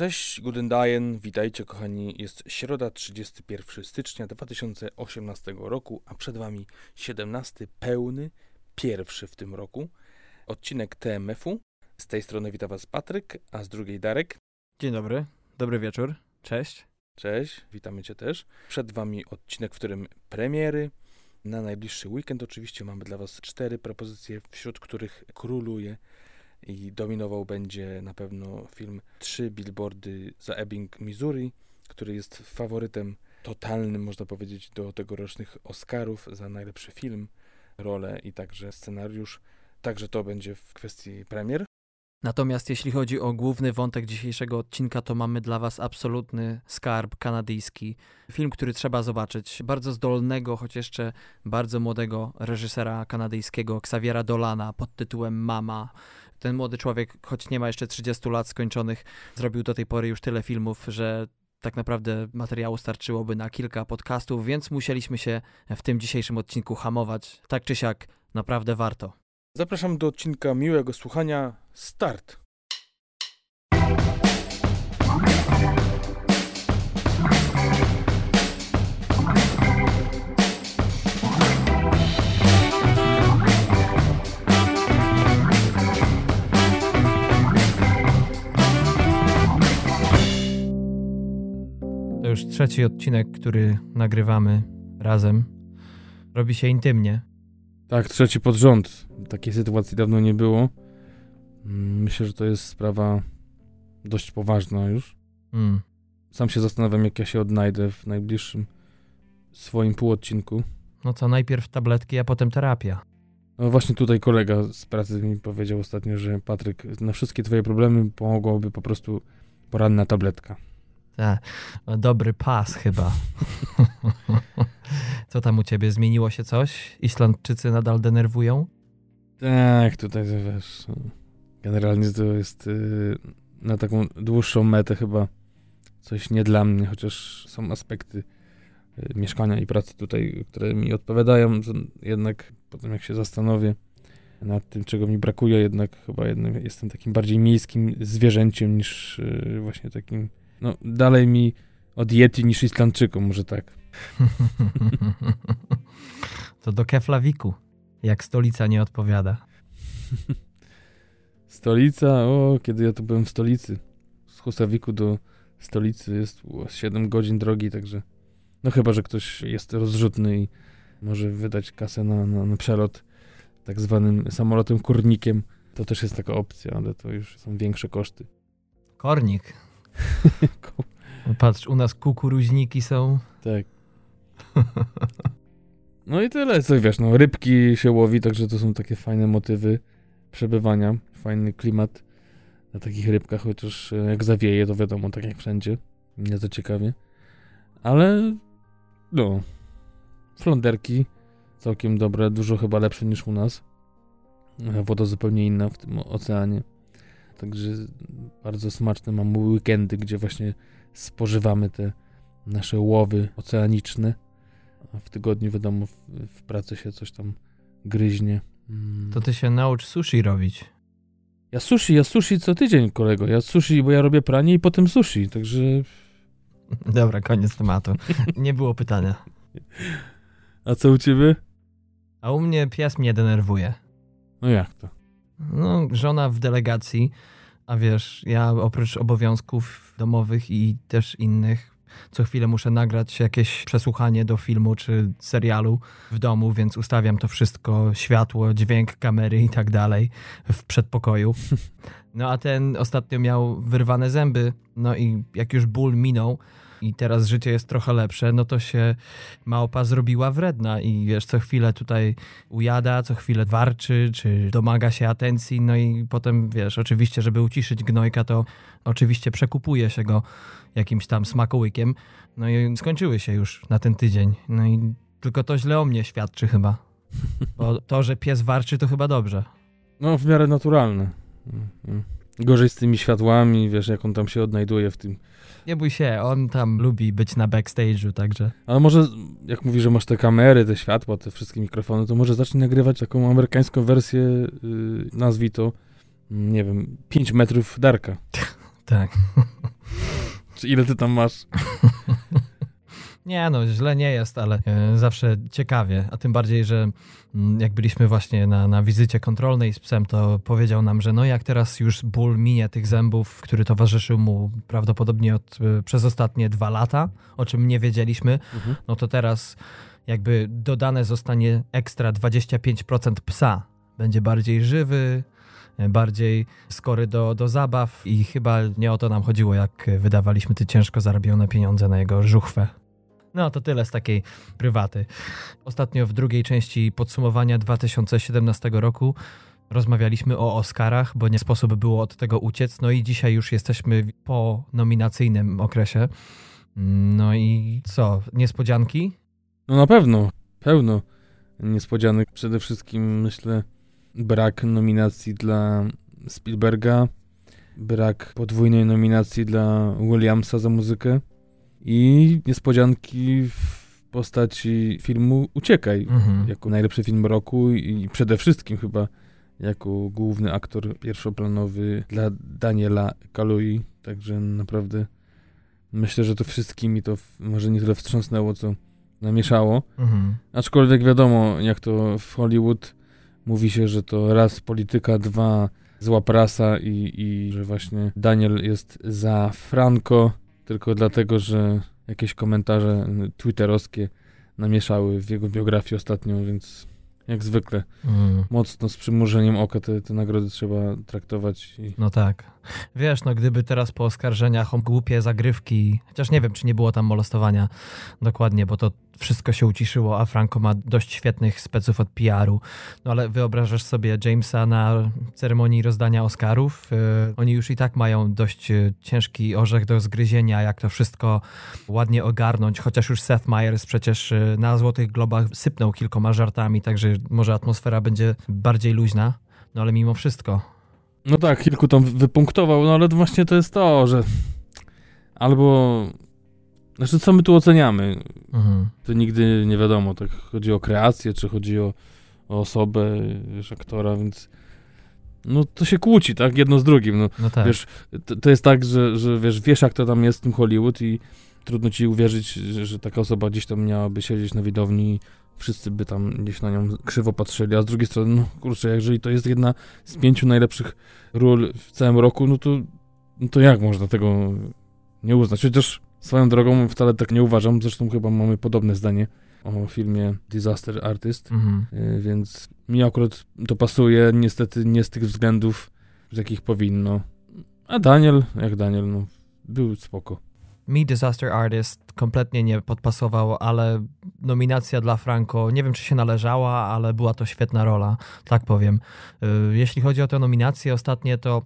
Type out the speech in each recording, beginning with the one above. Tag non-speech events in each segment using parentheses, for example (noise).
Cześć, Guten witajcie kochani. Jest środa 31 stycznia 2018 roku, a przed Wami 17 pełny, pierwszy w tym roku, odcinek TMF-u. Z tej strony wita Was Patryk, a z drugiej Darek. Dzień dobry, dobry wieczór, cześć. Cześć, witamy Cię też. Przed Wami odcinek, w którym premiery. Na najbliższy weekend oczywiście mamy dla Was cztery propozycje, wśród których króluje i dominował będzie na pewno film Trzy billboardy za Ebbing, Missouri, który jest faworytem totalnym, można powiedzieć, do tegorocznych Oscarów za najlepszy film, rolę i także scenariusz. Także to będzie w kwestii premier. Natomiast jeśli chodzi o główny wątek dzisiejszego odcinka, to mamy dla Was absolutny skarb kanadyjski. Film, który trzeba zobaczyć. Bardzo zdolnego, choć jeszcze bardzo młodego reżysera kanadyjskiego Xaviera Dolana pod tytułem Mama. Ten młody człowiek, choć nie ma jeszcze 30 lat skończonych, zrobił do tej pory już tyle filmów, że tak naprawdę materiału starczyłoby na kilka podcastów, więc musieliśmy się w tym dzisiejszym odcinku hamować. Tak czy siak, naprawdę warto. Zapraszam do odcinka miłego słuchania. Start! To już trzeci odcinek, który nagrywamy razem. Robi się intymnie. Tak, trzeci pod rząd. Takiej sytuacji dawno nie było. Mm, Myślę, że to jest sprawa dość poważna już. Mm. Sam się zastanawiam, jak ja się odnajdę w najbliższym swoim półodcinku. No co, najpierw tabletki, a potem terapia. No właśnie tutaj kolega z pracy mi powiedział ostatnio, że Patryk, na wszystkie twoje problemy pomogłaby po prostu poranna tabletka. Tak, dobry pas chyba. Co tam u ciebie? Zmieniło się coś? Islandczycy nadal denerwują? Tak, tutaj wiesz, generalnie to jest y, na taką dłuższą metę chyba coś nie dla mnie, chociaż są aspekty y, mieszkania i pracy tutaj, które mi odpowiadają, jednak potem jak się zastanowię nad tym, czego mi brakuje, jednak chyba jednak jestem takim bardziej miejskim zwierzęciem niż y, właśnie takim, no dalej mi od Yeti niż Islandczykom, może tak. (laughs) to do Keflawiku, jak stolica nie odpowiada. (laughs) Stolica, o, kiedy ja tu byłem w stolicy. Z Husawiku do stolicy jest o, 7 godzin drogi, także no chyba, że ktoś jest rozrzutny i może wydać kasę na, na, na przelot tak zwanym samolotem kurnikiem, to też jest taka opcja, ale to już są większe koszty. Kornik. (laughs) Patrz, u nas kukuruźniki są. tak. (laughs) No i tyle, co wiesz, no rybki się łowi, także to są takie fajne motywy przebywania, fajny klimat na takich rybkach, chociaż e, jak zawieje, to wiadomo, tak jak wszędzie, nie to ciekawie. Ale no, flonderki całkiem dobre, dużo chyba lepsze niż u nas. Woda zupełnie inna w tym oceanie. Także bardzo smaczne mamy weekendy, gdzie właśnie spożywamy te nasze łowy oceaniczne. A w tygodniu, wiadomo, w, w pracy się coś tam gryźnie. Mm. To ty się naucz sushi robić. Ja sushi, ja sushi co tydzień, kolego. Ja sushi, bo ja robię pranie i potem sushi, także... (laughs) Dobra, koniec tematu. (laughs) Nie było pytania. A co u ciebie? A u mnie pies mnie denerwuje. No jak to? No, żona w delegacji, a wiesz, ja oprócz obowiązków domowych i też innych, co chwilę muszę nagrać jakieś przesłuchanie do filmu czy serialu w domu, więc ustawiam to wszystko, światło, dźwięk, kamery i tak dalej w przedpokoju. (laughs) No a ten ostatnio miał wyrwane zęby, no i jak już ból minął, i teraz życie jest trochę lepsze, no to się małpa zrobiła wredna i wiesz, co chwilę tutaj ujada, co chwilę warczy, czy domaga się atencji, no i potem wiesz, oczywiście, żeby uciszyć gnojka, to oczywiście przekupuje się go jakimś tam smakołykiem, no i skończyły się już na ten tydzień, no i tylko to źle o mnie świadczy chyba, bo to, że pies warczy, to chyba dobrze. No, w miarę naturalne. Mm, mm. Gorzej z tymi światłami, wiesz, jak on tam się odnajduje w tym. Nie bój się, on tam lubi być na backstage'u, także... Ale może, jak mówisz, że masz te kamery, te światła, te wszystkie mikrofony, to może zacznij nagrywać taką amerykańską wersję, yy, nazwij to, mm, nie wiem, 5 metrów Darka. (laughs) Tak. (laughs) Czy ile ty tam masz? (laughs) Nie no, źle nie jest, ale e, zawsze ciekawie, a tym bardziej, że jak byliśmy właśnie na, na wizycie kontrolnej z psem, to powiedział nam, że no jak teraz już ból minie tych zębów, który towarzyszył mu prawdopodobnie od, e, przez ostatnie dwa lata, o czym nie wiedzieliśmy, Mhm. no to teraz jakby dodane zostanie ekstra 25% psa. Będzie bardziej żywy, e, bardziej skory do, do zabaw i chyba nie o to nam chodziło, jak wydawaliśmy te ciężko zarobione pieniądze na jego żuchwę. No to tyle z takiej prywaty. Ostatnio w drugiej części podsumowania 2017 roku rozmawialiśmy o Oscarach, bo nie sposób było od tego uciec. No i dzisiaj już jesteśmy po nominacyjnym okresie. No i co? Niespodzianki? No na pewno, pełno niespodzianek. Przede wszystkim myślę brak nominacji dla Spielberga, brak podwójnej nominacji dla Williamsa za muzykę i niespodzianki w postaci filmu Uciekaj, Mhm. jako najlepszy film roku i przede wszystkim chyba jako główny aktor pierwszoplanowy dla Daniela Kalui, także naprawdę myślę, że to wszystkimi to może nie tyle wstrząsnęło, co namieszało. Mhm. Aczkolwiek wiadomo, jak to w Hollywood mówi się, że to raz polityka, dwa zła prasa i, i że właśnie Daniel jest za Franco, tylko dlatego, że jakieś komentarze twitterowskie namieszały w jego biografii ostatnio, więc jak zwykle Mhm. mocno z przymurzeniem oka te, te nagrody trzeba traktować. I... No tak. Wiesz, no gdyby teraz po oskarżeniach o głupie zagrywki, chociaż nie wiem, czy nie było tam molestowania dokładnie, bo to wszystko się uciszyło, a Franco ma dość świetnych speców od PR-u. No ale wyobrażasz sobie Jamesa na ceremonii rozdania Oscarów? Yy, oni już i tak mają dość yy, ciężki orzech do zgryzienia, jak to wszystko ładnie ogarnąć, chociaż już Seth Meyers przecież yy, na Złotych Globach sypnął kilkoma żartami, także może atmosfera będzie bardziej luźna. No ale mimo wszystko, No tak, kilku tam wypunktował, no ale właśnie to jest to, że albo... Znaczy, co my tu oceniamy? Mhm. To nigdy nie wiadomo, tak chodzi o kreację, czy chodzi o, o osobę, wiesz, aktora, więc no to się kłóci, tak, jedno z drugim, no. No tak. Wiesz, to, to jest tak, że, że wiesz, wiesz jak to tam jest w tym Hollywood i trudno ci uwierzyć, że, że taka osoba gdzieś tam miałaby siedzieć na widowni wszyscy by tam gdzieś na nią krzywo patrzyli, a z drugiej strony, no kurczę, jeżeli to jest jedna z pięciu najlepszych ról w całym roku, no to, no to jak można tego nie uznać? Chociaż swoją drogą wcale tak nie uważam, zresztą chyba mamy podobne zdanie o filmie Disaster Artist, Mhm. y, więc mi akurat to pasuje, niestety nie z tych względów, z jakich powinno. A Daniel, jak Daniel, no, był spoko. Mi Disaster Artist kompletnie nie podpasował, ale nominacja dla Franco, nie wiem czy się należała, ale była to świetna rola, tak powiem. Y, Jeśli chodzi o te nominacje ostatnie, to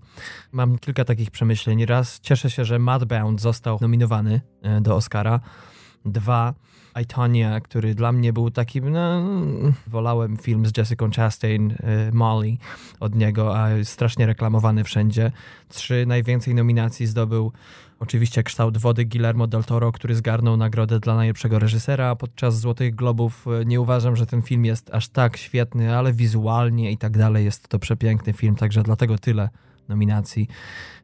mam kilka takich przemyśleń. Raz, cieszę się, że Mudbound został nominowany y, do Oscara. Dwa, I, Tonya, który dla mnie był takim, no, wolałem film z Jessica Chastain, y, Molly od niego, a strasznie reklamowany wszędzie. Trzy, najwięcej nominacji zdobył Oczywiście kształt wody Guillermo del Toro, który zgarnął nagrodę dla najlepszego reżysera podczas Złotych Globów. Nie uważam, że ten film jest aż tak świetny, ale wizualnie i tak dalej jest to przepiękny film, także dlatego tyle nominacji.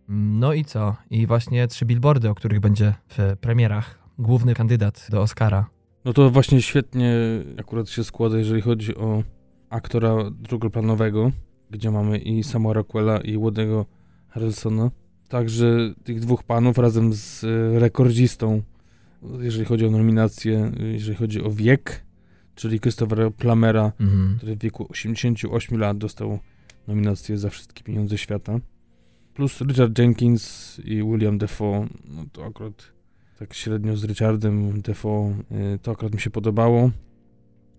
No i co? I właśnie trzy billboardy, o których będzie w premierach główny kandydat do Oscara. No to właśnie świetnie akurat się składa, jeżeli chodzi o aktora drugoplanowego, gdzie mamy i Sama Rockwella i Woody'ego Harrelsona. Także tych dwóch panów razem z e, rekordzistą, jeżeli chodzi o nominację, jeżeli chodzi o wiek, czyli Christophera Plamera, Mhm. który w wieku 88 lat dostał nominację za wszystkie pieniądze świata. Plus Richard Jenkins i William Defoe, no to akurat tak średnio z Richardem Defoe, y, to akurat mi się podobało.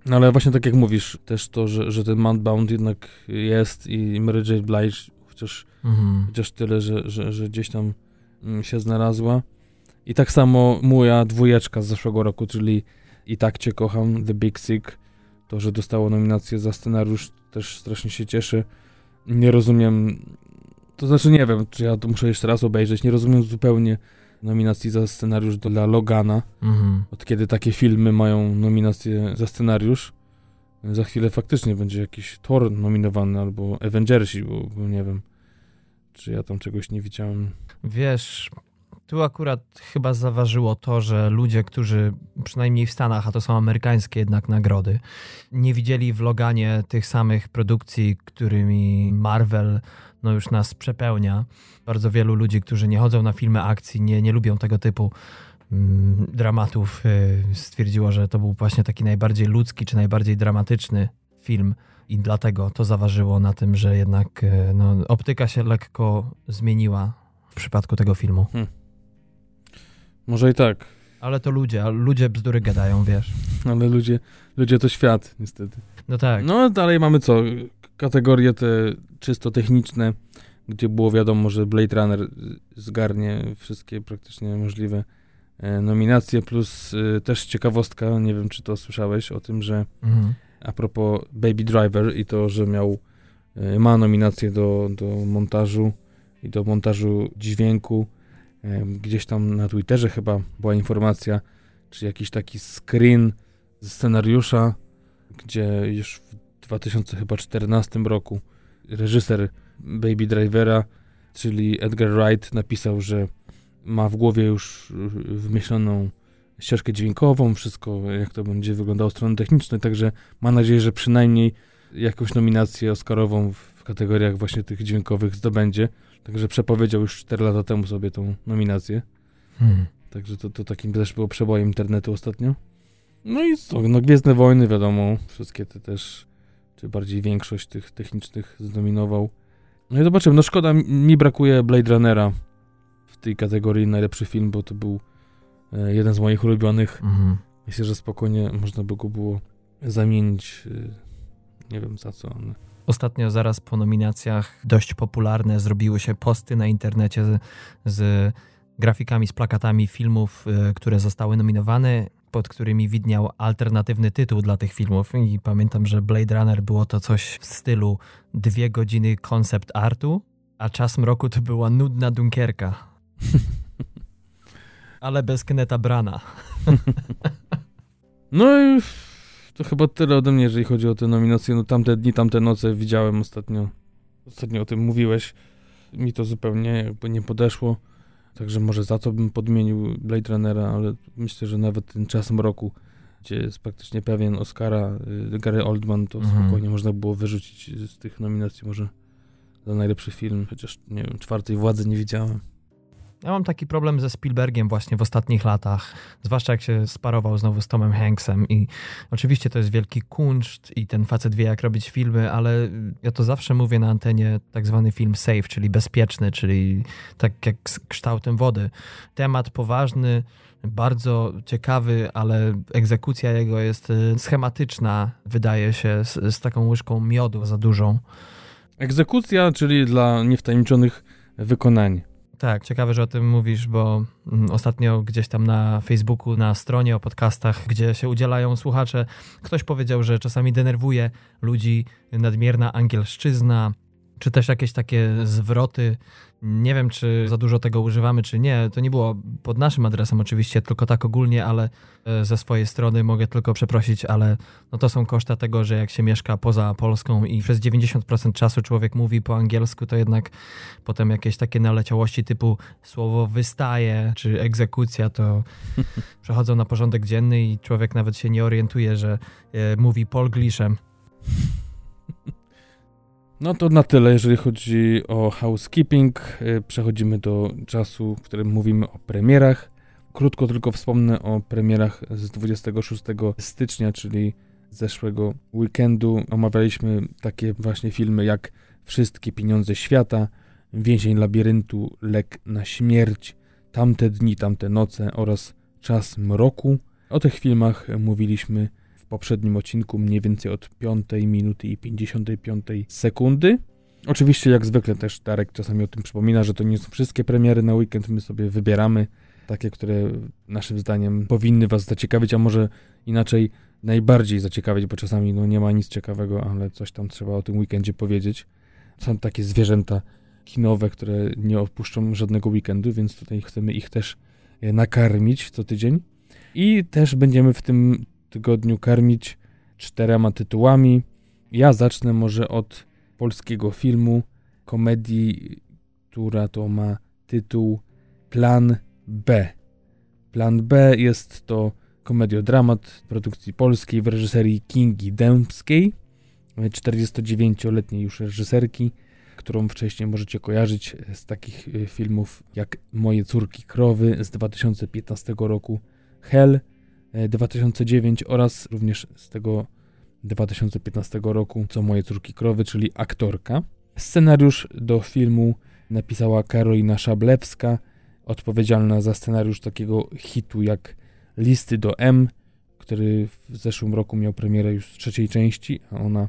No ale właśnie tak jak mówisz, też to, że, że ten Mountbound jednak jest i Mary J. Blige, chociaż, Mhm. chociaż tyle, że, że, że gdzieś tam mm, się znalazła. I tak samo moja dwójeczka z zeszłego roku, czyli I tak Cię kocham, The Big Sick, to, że dostało nominację za scenariusz, też strasznie się cieszę. Nie rozumiem, to znaczy nie wiem, czy ja to muszę jeszcze raz obejrzeć, nie rozumiem zupełnie nominacji za scenariusz dla Logana, Mhm. od kiedy takie filmy mają nominację za scenariusz. Za chwilę faktycznie będzie jakiś Thor nominowany, albo Avengersi, bo, bo nie wiem, czy ja tam czegoś nie widziałem. Wiesz, Tu akurat chyba zaważyło to, że ludzie, którzy przynajmniej w Stanach, a to są amerykańskie jednak nagrody, nie widzieli w Loganie tych samych produkcji, którymi Marvel no już nas przepełnia. Bardzo wielu ludzi, którzy nie chodzą na filmy akcji, nie, nie lubią tego typu mm, dramatów, y, stwierdziło, że to był właśnie taki najbardziej ludzki czy najbardziej dramatyczny film i dlatego to zaważyło na tym, że jednak y, no, optyka się lekko zmieniła w przypadku tego filmu. Hmm. Może i tak. Ale to ludzie, a ludzie bzdury gadają, wiesz. (laughs) Ale ludzie, ludzie to świat, niestety. No tak. No dalej mamy co? Kategorie te czysto techniczne, gdzie było wiadomo, że Blade Runner zgarnie wszystkie praktycznie możliwe e, nominacje, plus e, też ciekawostka, nie wiem czy to słyszałeś o tym, że mhm. a propos Baby Driver i to, że miał, e, ma nominację do, do montażu i do montażu dźwięku, gdzieś tam na Twitterze chyba była informacja, czy jakiś taki screen ze scenariusza, gdzie już 2014 roku reżyser Baby Drivera, czyli Edgar Wright, napisał, że ma w głowie już wymyśloną ścieżkę dźwiękową, wszystko jak to będzie wyglądało strony technicznej, także ma nadzieję, że przynajmniej jakąś nominację Oscarową w kategoriach właśnie tych dźwiękowych zdobędzie. Także przepowiedział już 4 lata temu sobie tą nominację. Hmm. Także to, to takim też było przebojem internetu ostatnio. No i co? No Gwiezdne Wojny, wiadomo, wszystkie te też, czy bardziej większość tych technicznych zdominował. No i zobaczymy, no szkoda, mi brakuje Blade Runnera w tej kategorii najlepszy film, bo to był e, jeden z moich ulubionych. Mhm. Myślę, że spokojnie można by go było zamienić, e, nie wiem za co, ale... Ostatnio, zaraz po nominacjach, dość popularne zrobiły się posty na internecie z, z grafikami, z plakatami filmów, y, które zostały nominowane, pod którymi widniał alternatywny tytuł dla tych filmów. I pamiętam, że Blade Runner było to coś w stylu dwie godziny koncept artu, a czas mroku to była nudna Dunkierka. (laughs) Ale bez Kneta Brana. (laughs) no i to chyba tyle ode mnie, jeżeli chodzi o te nominacje. No tamte dni, tamte noce widziałem ostatnio. Ostatnio o tym mówiłeś. Mi to zupełnie jakby nie podeszło. Także może za to bym podmienił Blade Runnera, ale myślę, że nawet ten czas mroku, gdzie jest praktycznie pewien Oscara, y, Gary Oldman, to mhm. spokojnie można było wyrzucić z tych nominacji może za najlepszy film, chociaż nie wiem, czwartej władzy nie widziałem. Ja mam taki problem ze Spielbergiem właśnie w ostatnich latach, zwłaszcza jak się sparował znowu z Tomem Hanksem i oczywiście to jest wielki kunszt i ten facet wie jak robić filmy, ale ja to zawsze mówię na antenie tak zwany film safe, czyli bezpieczny, czyli tak jak z kształtem wody. Temat poważny, bardzo ciekawy, ale egzekucja jego jest y, schematyczna, wydaje się, z, z taką łyżką miodu za dużą. Egzekucja, czyli dla niewtajemniczonych wykonanie. Tak, ciekawe, że o tym mówisz, bo mm, ostatnio gdzieś tam na Facebooku, na stronie o podcastach, gdzie się udzielają słuchacze, ktoś powiedział, że czasami denerwuje ludzi nadmierna angielszczyzna, czy też jakieś takie zwroty. Nie wiem, czy za dużo tego używamy, czy nie. To nie było pod naszym adresem oczywiście, tylko tak ogólnie, ale e, ze swojej strony mogę tylko przeprosić, ale no to są koszta tego, że jak się mieszka poza Polską i przez 90% czasu człowiek mówi po angielsku, to jednak potem jakieś takie naleciałości typu słowo wystaje, czy egzekucja, to (laughs) przechodzą na porządek dzienny i człowiek nawet się nie orientuje, że e, mówi polgliszem. No to na tyle, jeżeli chodzi o housekeeping. Y, przechodzimy do czasu, w którym mówimy o premierach. Krótko tylko wspomnę o premierach z 26 stycznia, czyli zeszłego weekendu. Omawialiśmy takie właśnie filmy jak Wszystkie pieniądze świata, Więzień labiryntu, Lek na śmierć, Tamte dni, tamte noce oraz Czas mroku. O tych filmach mówiliśmy poprzednim odcinku mniej więcej od 5 minuty i 55 sekundy. Oczywiście, jak zwykle też Darek czasami o tym przypomina, że to nie są wszystkie premiery na weekend, my sobie wybieramy takie, które naszym zdaniem powinny Was zaciekawić, a może inaczej najbardziej zaciekawić, bo czasami no, nie ma nic ciekawego, ale coś tam trzeba o tym weekendzie powiedzieć. Są takie zwierzęta kinowe, które nie opuszczą żadnego weekendu, więc tutaj chcemy ich też e, nakarmić co tydzień. I też będziemy w tym tygodniu karmić czterema tytułami. Ja zacznę może od polskiego filmu, komedii, która to ma tytuł Plan B. Plan B jest to komediodramat produkcji polskiej w reżyserii Kingi Dębskiej, 49-letniej już reżyserki, którą wcześniej możecie kojarzyć z takich y, filmów jak Moje córki krowy z 2015 roku, Hell 2009 oraz również z tego 2015 roku Co Moje córki krowy, czyli aktorka. Scenariusz do filmu napisała Karolina Szablewska, odpowiedzialna za scenariusz takiego hitu jak Listy do M, który w zeszłym roku miał premierę już z trzeciej części, a ona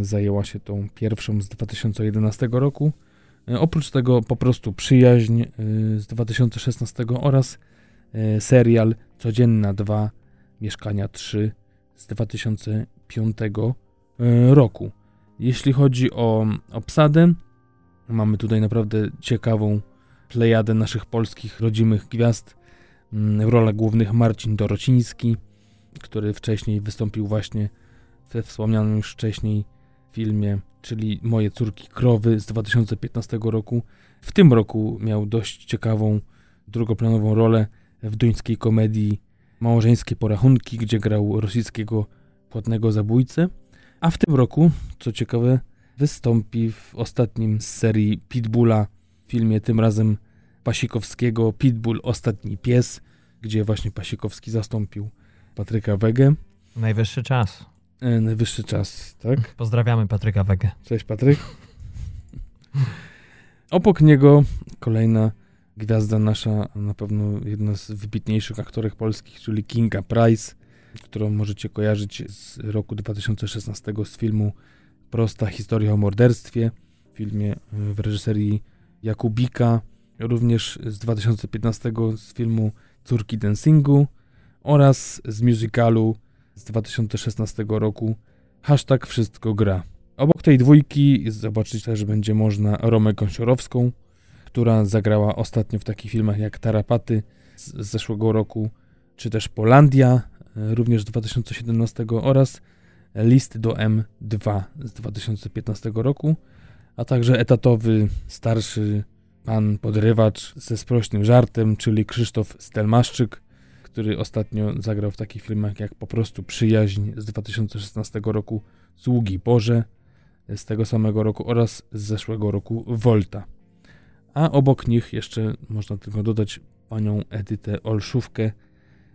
zajęła się tą pierwszą z 2011 roku. E, oprócz tego po prostu Przyjaźń e, z 2016 oraz e, serial Codzienna 2, Mieszkania 3 z 2005 roku. Jeśli chodzi o obsadę, mamy tutaj naprawdę ciekawą plejadę naszych polskich rodzimych gwiazd. Mm, w rolach głównych Marcin Dorociński, który wcześniej wystąpił właśnie we wspomnianym już wcześniej filmie, czyli Moje córki krowy z 2015 roku. W tym roku miał dość ciekawą drugoplanową rolę w duńskiej komedii Małżeńskie porachunki, gdzie grał rosyjskiego płatnego zabójcę. A w tym roku, co ciekawe, wystąpi w ostatnim z serii Pitbulla filmie, tym razem Pasikowskiego Pitbull Ostatni Pies, gdzie właśnie Pasikowski zastąpił Patryka Wegę. Najwyższy czas. E, najwyższy czas, tak? Pozdrawiamy Patryka Wegę. Cześć Patryk. (laughs) Obok niego kolejna gwiazda nasza, na pewno jedna z wybitniejszych aktorek polskich, czyli Kinga Price, którą możecie kojarzyć z roku 2016 z filmu Prosta historia o morderstwie, w filmie w reżyserii Jakubika, również z 2015 z filmu Córki Dancingu oraz z musicalu z 2016 roku hashtag Wszystko Gra. Obok tej dwójki zobaczyć też będzie można Romę Gąsiorowską, która zagrała ostatnio w takich filmach jak Tarapaty z, zeszłego roku, czy też Polandia, e, również z 2017 oraz List do M2 z 2015 roku, a także etatowy starszy pan podrywacz ze sprośnym żartem, czyli Krzysztof Stelmaszczyk, który ostatnio zagrał w takich filmach jak po prostu Przyjaźń z 2016 roku, Sługi Boże z tego samego roku oraz z zeszłego roku Volta. A obok nich jeszcze można tylko dodać panią Edytę Olszówkę,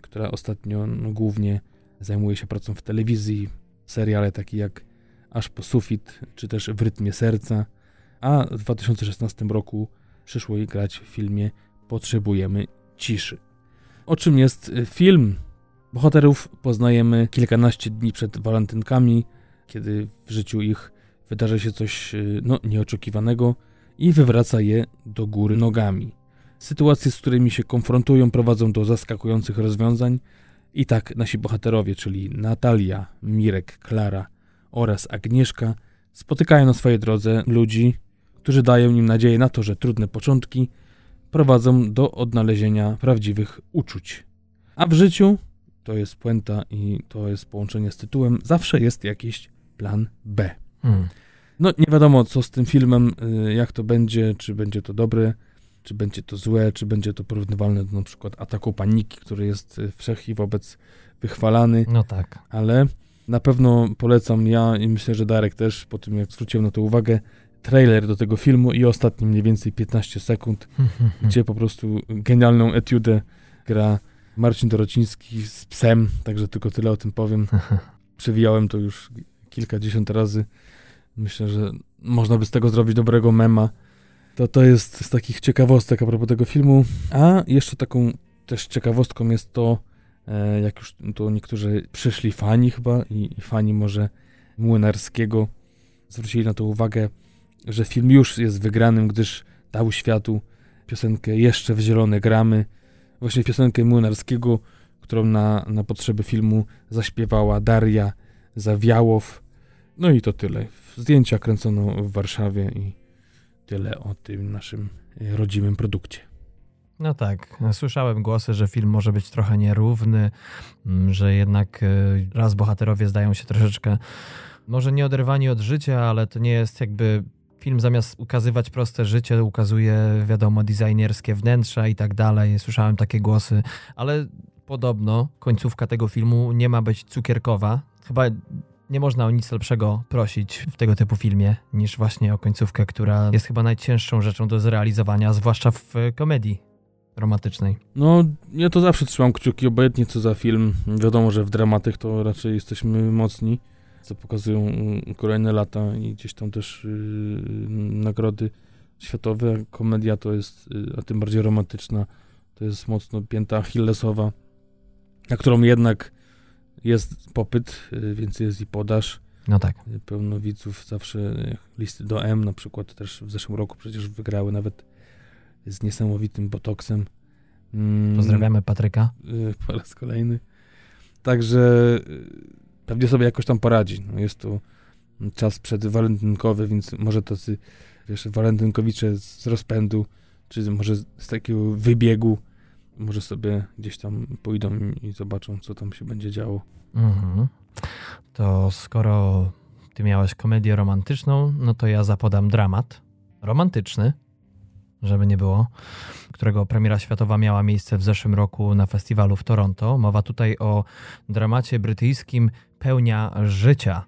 która ostatnio no, głównie zajmuje się pracą w telewizji, seriale takie jak Aż po sufit, czy też W rytmie serca, a w 2016 roku przyszło jej grać w filmie Potrzebujemy ciszy. O czym jest y, film? Bohaterów poznajemy kilkanaście dni przed walentynkami, kiedy w życiu ich wydarzy się coś y, no, nieoczekiwanego i wywraca je do góry nogami. Sytuacje, z którymi się konfrontują, prowadzą do zaskakujących rozwiązań. I tak nasi bohaterowie, czyli Natalia, Mirek, Klara oraz Agnieszka, spotykają na swojej drodze ludzi, którzy dają im nadzieję na to, że trudne początki prowadzą do odnalezienia prawdziwych uczuć. A w życiu, to jest puenta i to jest połączenie z tytułem, zawsze jest jakiś plan B. Hmm. No nie wiadomo co z tym filmem, y, jak to będzie, czy będzie to dobre, czy będzie to złe, czy będzie to porównywalne do na przykład ataku paniki, który jest y, wszech wobec wychwalany. No tak. Ale na pewno polecam ja i myślę, że Darek też, po tym jak zwróciłem na to uwagę, trailer do tego filmu i ostatni mniej więcej 15 sekund, (laughs) gdzie po prostu genialną etiudę gra Marcin Dorociński z psem, także tylko tyle o tym powiem. (laughs) Przewijałem to już kilkadziesiąt razy. Myślę, że można by z tego zrobić dobrego mema. To to jest z takich ciekawostek a propos tego filmu. A jeszcze taką też ciekawostką jest to, e, jak już to niektórzy przyszli fani chyba i, i fani może Młynarskiego zwrócili na to uwagę, że film już jest wygranym, gdyż dał światu piosenkę Jeszcze w zielone gramy. Właśnie piosenkę Młynarskiego, którą na, na potrzeby filmu zaśpiewała Daria Zawiałow. No i to tyle. Zdjęcia kręcono w Warszawie i tyle o tym naszym e, rodzimym produkcie. No tak, słyszałem głosy, że film może być trochę nierówny, mm, że jednak e, raz bohaterowie zdają się troszeczkę, może nie oderwani od życia, ale to nie jest jakby film zamiast ukazywać proste życie, ukazuje, wiadomo, designerskie wnętrza i tak dalej. Słyszałem takie głosy, ale podobno końcówka tego filmu nie ma być cukierkowa. Chyba nie można o nic lepszego prosić w tego typu filmie, niż właśnie o końcówkę, która jest chyba najcięższą rzeczą do zrealizowania, zwłaszcza w komedii romantycznej. No, ja to zawsze trzymam kciuki, obojętnie co za film. Wiadomo, że w dramatach to raczej jesteśmy mocni, co pokazują kolejne lata i gdzieś tam też yy, nagrody światowe. Komedia to jest, yy, a tym bardziej romantyczna, to jest mocno pięta Achillesowa, na którą jednak jest popyt, yy, więc jest i podaż. No tak. Pełno widzów zawsze listy do M na przykład też w zeszłym roku przecież wygrały nawet z niesamowitym botoksem. Mm, Pozdrawiamy Patryka. Po raz kolejny. Także pewnie sobie jakoś tam poradzi. No jest to czas przedwalentynkowy, więc może tacy, wiesz, walentynkowicze z rozpędu, czy może z takiego wybiegu, może sobie gdzieś tam pójdą i zobaczą, co tam się będzie działo. Mhm. To skoro ty miałeś komedię romantyczną, no to ja zapodam dramat romantyczny, żeby nie było, którego premiera światowa miała miejsce w zeszłym roku na festiwalu w Toronto. Mowa tutaj o dramacie brytyjskim Pełnia Życia.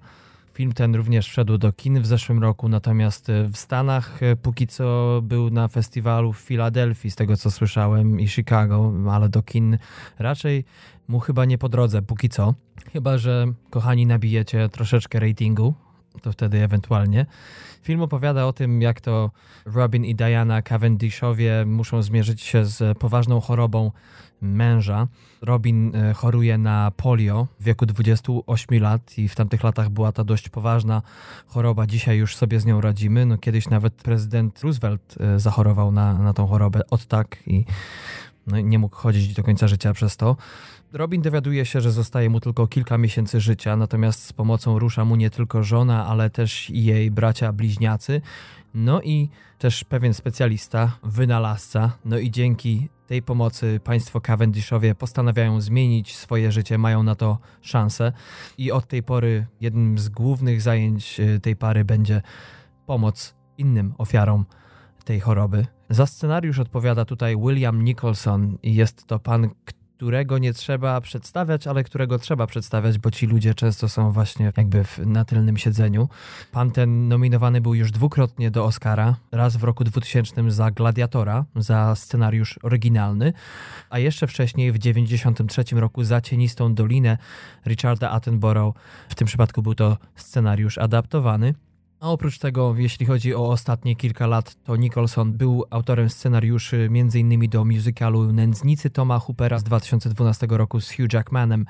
Film ten również wszedł do kin w zeszłym roku, natomiast w Stanach póki co był na festiwalu w Filadelfii, z tego co słyszałem, i Chicago, ale do kin raczej mu chyba nie po drodze, póki co. Chyba, że kochani nabijecie troszeczkę ratingu, to wtedy ewentualnie. Film opowiada o tym, jak to Robin i Diana Cavendishowie muszą zmierzyć się z poważną chorobą męża. Robin e, choruje na polio w wieku 28 lat i w tamtych latach była to dość poważna choroba. Dzisiaj już sobie z nią radzimy. No, kiedyś nawet prezydent Roosevelt e, zachorował na, na tą chorobę od tak i no, nie mógł chodzić do końca życia przez to. Robin dowiaduje się, że zostaje mu tylko kilka miesięcy życia, natomiast z pomocą rusza mu nie tylko żona, ale też jej bracia bliźniacy, no i też pewien specjalista, wynalazca. No i dzięki tej pomocy państwo Cavendishowie postanawiają zmienić swoje życie, mają na to szansę. I od tej pory jednym z głównych zajęć y, tej pary będzie pomoc innym ofiarom tej choroby. Za scenariusz odpowiada tutaj William Nicholson i jest to pan, którego nie trzeba przedstawiać, ale którego trzeba przedstawiać, bo ci ludzie często są właśnie jakby w, na tylnym siedzeniu. Pan ten nominowany był już dwukrotnie do Oscara, raz w roku 2000 za Gladiatora, za scenariusz oryginalny, a jeszcze wcześniej w 1993 roku za Cienistą Dolinę Richarda Attenborough. W tym przypadku był to scenariusz adaptowany. A oprócz tego, jeśli chodzi o ostatnie kilka lat, to Nicholson był autorem scenariuszy m.in. do musicalu Nędznicy Toma Hoopera z 2012 roku z Hugh Jackmanem,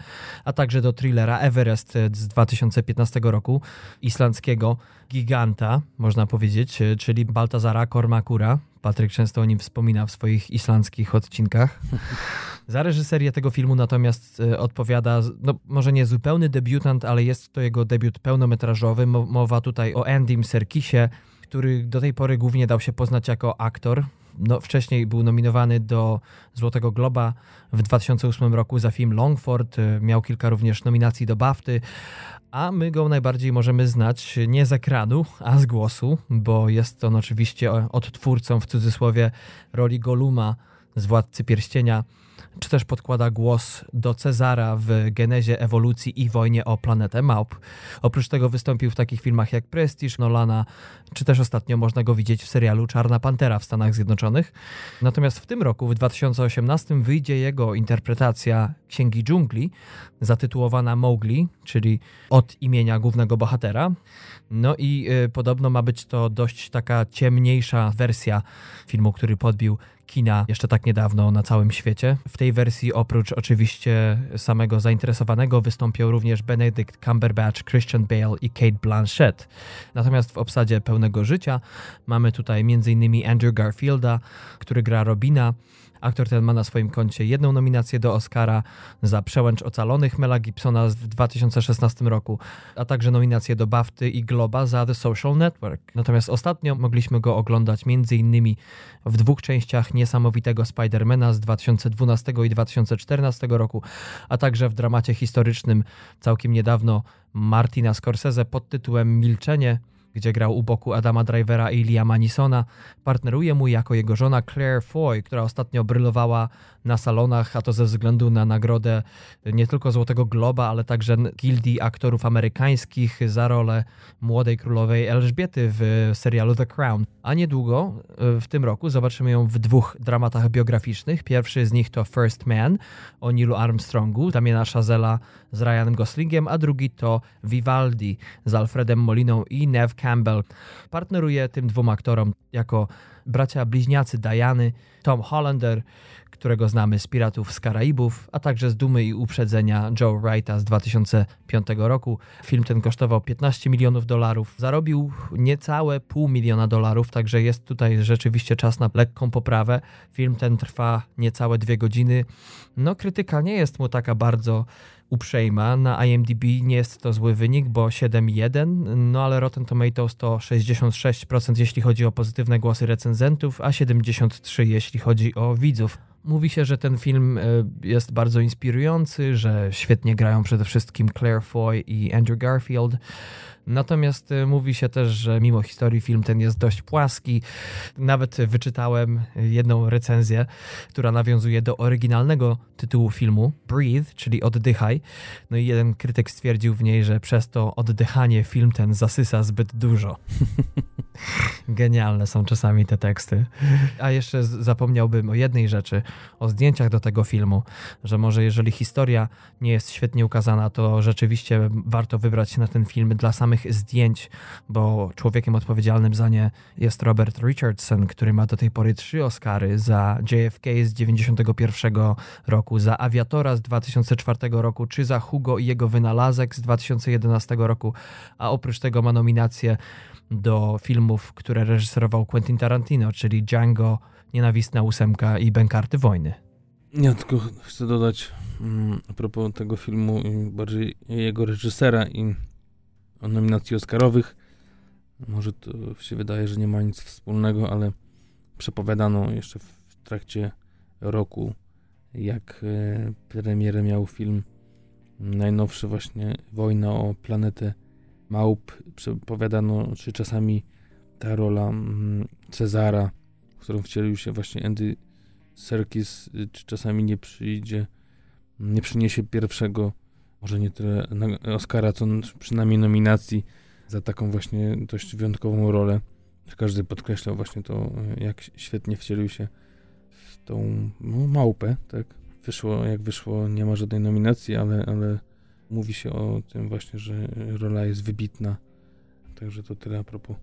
a także do thrillera Everest z 2015 roku, islandzkiego giganta, można powiedzieć, czyli Baltazara Kormakura. Patryk często o nim wspomina w swoich islandzkich odcinkach. (laughs) Za reżyserię tego filmu natomiast e, odpowiada, no może nie zupełny debiutant, ale jest to jego debiut pełnometrażowy. Mowa tutaj o Andym Serkisie, który do tej pory głównie dał się poznać jako aktor. No, wcześniej był nominowany do Złotego Globa w 2008 roku za film Longford. E, miał kilka również nominacji do BAFTY, a my go najbardziej możemy znać nie z ekranu, a z głosu, bo jest on oczywiście odtwórcą w cudzysłowie roli Goluma z Władcy Pierścienia czy też podkłada głos do Cezara w genezie ewolucji i wojnie o planetę Małp. Oprócz tego wystąpił w takich filmach jak Prestige, Nolana, czy też ostatnio można go widzieć w serialu Czarna Pantera w Stanach Zjednoczonych. Natomiast w tym roku, w 2018, wyjdzie jego interpretacja Księgi Dżungli, zatytułowana Mowgli, czyli od imienia głównego bohatera. No i y, podobno ma być to dość taka ciemniejsza wersja filmu, który podbił kina jeszcze tak niedawno na całym świecie. W tej wersji oprócz oczywiście samego zainteresowanego wystąpią również Benedict Cumberbatch, Christian Bale i Kate Blanchett. Natomiast w obsadzie pełnego życia mamy tutaj m.in. Andrew Garfielda, który gra Robina, Aktor ten ma na swoim koncie jedną nominację do Oscara za Przełęcz Ocalonych Mela Gibsona w 2016 roku, a także nominację do BAFTY i Globa za The Social Network. Natomiast ostatnio mogliśmy go oglądać m.in. w dwóch częściach niesamowitego Spidermana z 2012 i 2014 roku, a także w dramacie historycznym całkiem niedawno Martina Scorsese pod tytułem Milczenie, gdzie grał u boku Adama Drivera i Liama Nisona. Partneruje mu jako jego żona Claire Foy, która ostatnio brylowała na salonach, a to ze względu na nagrodę nie tylko Złotego Globa, ale także Gildii Aktorów Amerykańskich za rolę młodej królowej Elżbiety w serialu The Crown. A niedługo, w tym roku, zobaczymy ją w dwóch dramatach biograficznych. Pierwszy z nich to First Man o Nilu Armstrongu, Damiena Chazela z Ryanem Goslingiem, a drugi to Vivaldi z Alfredem Moliną i Nev Campbell. Partneruje tym dwóm aktorom jako bracia bliźniacy Diany, Tom Hollander, którego znamy z Piratów z Karaibów, a także z Dumy i Uprzedzenia Joe Wrighta z 2005 roku. Film ten kosztował 15 milionów dolarów, zarobił niecałe pół miliona dolarów, także jest tutaj rzeczywiście czas na lekką poprawę. Film ten trwa niecałe dwie godziny. No, krytyka nie jest mu taka bardzo uprzejma. Na IMDb nie jest to zły wynik, bo 7,1, no ale Rotten Tomatoes to 66% jeśli chodzi o pozytywne głosy recenzentów, a 73% jeśli chodzi o widzów. Mówi się, że ten film e, jest bardzo inspirujący, że świetnie grają przede wszystkim Claire Foy i Andrew Garfield. Natomiast e, mówi się też, że mimo historii film ten jest dość płaski. Nawet wyczytałem jedną recenzję, która nawiązuje do oryginalnego tytułu filmu Breathe, czyli Oddychaj. No i jeden krytyk stwierdził w niej, że przez to oddychanie film ten zasysa zbyt dużo. (laughs) Genialne są czasami te teksty. A jeszcze zapomniałbym o jednej rzeczy, o zdjęciach do tego filmu, że może jeżeli historia nie jest świetnie ukazana, to rzeczywiście warto wybrać się na ten film dla samych zdjęć, bo człowiekiem odpowiedzialnym za nie jest Robert Richardson, który ma do tej pory trzy Oscary za JFK z 91 roku, za Aviatora z 2004 roku, czy za Hugo i jego wynalazek z 2011 roku, a oprócz tego ma nominację do filmów, które reżyserował Quentin Tarantino, czyli Django, Nienawistna ósemka i Bękarty Wojny. Ja tylko chcę dodać mm, a propos tego filmu i bardziej jego reżysera i nominacji Oscarowych. Może to się wydaje, że nie ma nic wspólnego, ale przepowiadano jeszcze w trakcie roku, jak e, premierę miał film najnowszy właśnie Wojna o planetę małp przepowiadano, czy czasami ta rola mm, Cezara, w którą wcielił się właśnie Andy Serkis, y, czy czasami nie przyjdzie, nie przyniesie pierwszego, może nie tyle Oscara, co przynajmniej nominacji za taką właśnie dość wyjątkową rolę. Każdy podkreślał właśnie to, jak świetnie wcielił się w tą no, małpę, tak. Wyszło, jak wyszło, nie ma żadnej nominacji, ale, ale mówi się o tym właśnie, że rola jest wybitna. Także to tyle a propos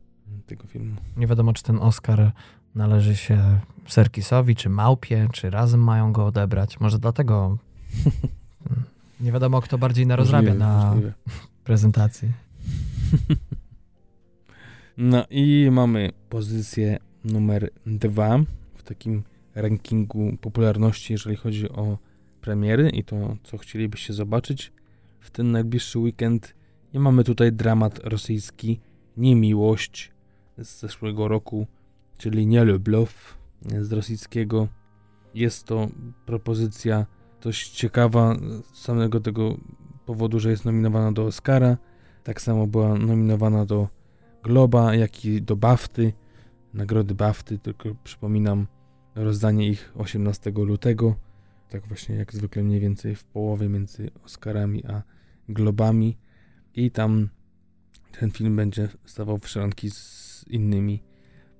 tego filmu. Nie wiadomo, czy ten Oscar należy się Serkisowi, czy Małpie, czy razem mają go odebrać. Może dlatego (laughs) nie wiadomo, kto bardziej narozrabia na możliwe. (laughs) prezentacji. (laughs) No i mamy pozycję numer dwa w takim rankingu popularności, jeżeli chodzi o premiery i to, co chcielibyście zobaczyć w ten najbliższy weekend. I mamy tutaj dramat rosyjski Niemiłość z zeszłego roku, czyli Nie bluff z rosyjskiego. Jest to propozycja dość ciekawa z samego tego powodu, że jest nominowana do Oscara. Tak samo była nominowana do Globa, jak i do Bafty. Nagrody Bafty, tylko przypominam rozdanie ich 18 lutego. Tak właśnie jak zwykle mniej więcej w połowie między Oscarami a globami i tam ten film będzie stawał w szranki z innymi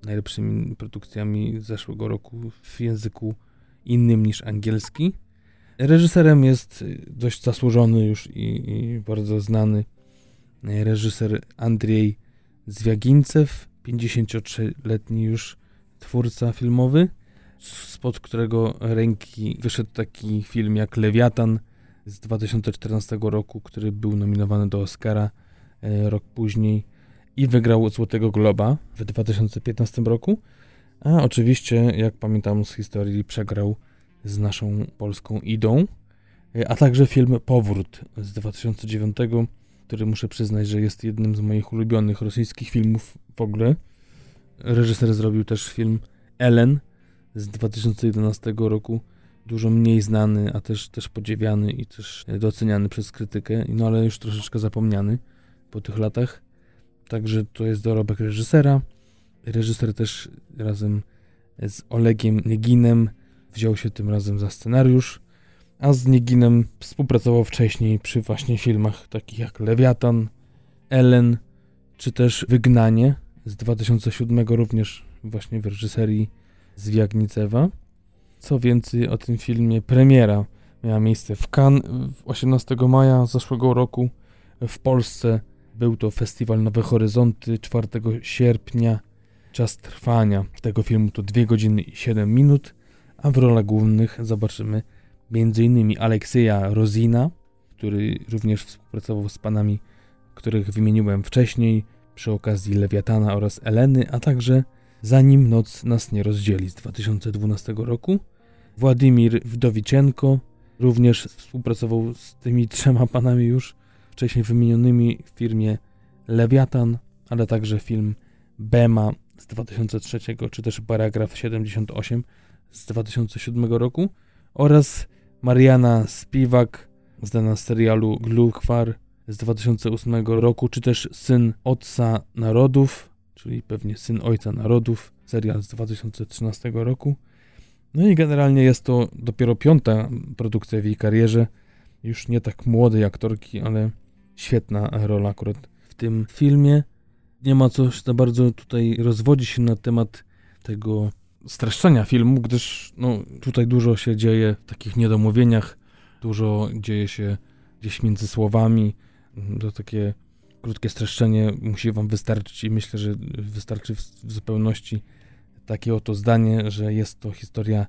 najlepszymi produkcjami zeszłego roku w języku innym niż angielski. Reżyserem jest dość zasłużony już i, i bardzo znany reżyser Andrzej Zwiagincew, 53-letni już twórca filmowy, spod którego ręki wyszedł taki film jak Lewiatan z 2014 roku, który był nominowany do Oscara e, rok później i wygrał Złotego Globa w 2015 roku. A oczywiście, jak pamiętam z historii, przegrał z naszą polską Idą. E, a także film Powrót z 2009, który muszę przyznać, że jest jednym z moich ulubionych rosyjskich filmów w ogóle. Reżyser zrobił też film Ellen z 2011 roku, dużo mniej znany, a też, też podziwiany i też doceniany przez krytykę, no ale już troszeczkę zapomniany po tych latach. także to jest dorobek reżysera. Reżyser też razem z Olegiem Nieginem wziął się tym razem za scenariusz, a z Nieginem współpracował wcześniej przy właśnie filmach takich jak Lewiatan, Ellen, czy też Wygnanie z 2007 również właśnie w reżyserii Zwiagnicewa. Co więcej o tym filmie, premiera miała miejsce w Cannes 18 maja zeszłego roku. W Polsce był to festiwal Nowe Horyzonty 4 sierpnia. Czas trwania tego filmu to 2 godziny i 7 minut, a w rolach głównych zobaczymy m.in. Aleksieja Rozina, który również współpracował z panami, których wymieniłem wcześniej, przy okazji Lewiatana oraz Eleny, a także Zanim noc nas nie rozdzieli z 2012 roku. Władimir Wdowiczenko również współpracował z tymi trzema panami już wcześniej wymienionymi w firmie Lewiatan, ale także film Bema z 2003, czy też Paragraf 78 z 2007 roku oraz Mariana Spiwak, znana z serialu Gluchwar z 2008 roku, czy też Syn Otca Narodów, czyli pewnie Syn Ojca Narodów, serial z 2013 roku. No i generalnie jest to dopiero piąta produkcja w jej karierze. Już nie tak młodej aktorki, ale świetna rola akurat w tym filmie. Nie ma co za bardzo tutaj rozwodzić się na temat tego streszczenia filmu, gdyż no, tutaj dużo się dzieje w takich niedomówieniach, dużo dzieje się gdzieś między słowami. To takie krótkie streszczenie musi wam wystarczyć i myślę, że wystarczy w, w zupełności takie oto zdanie, że jest to historia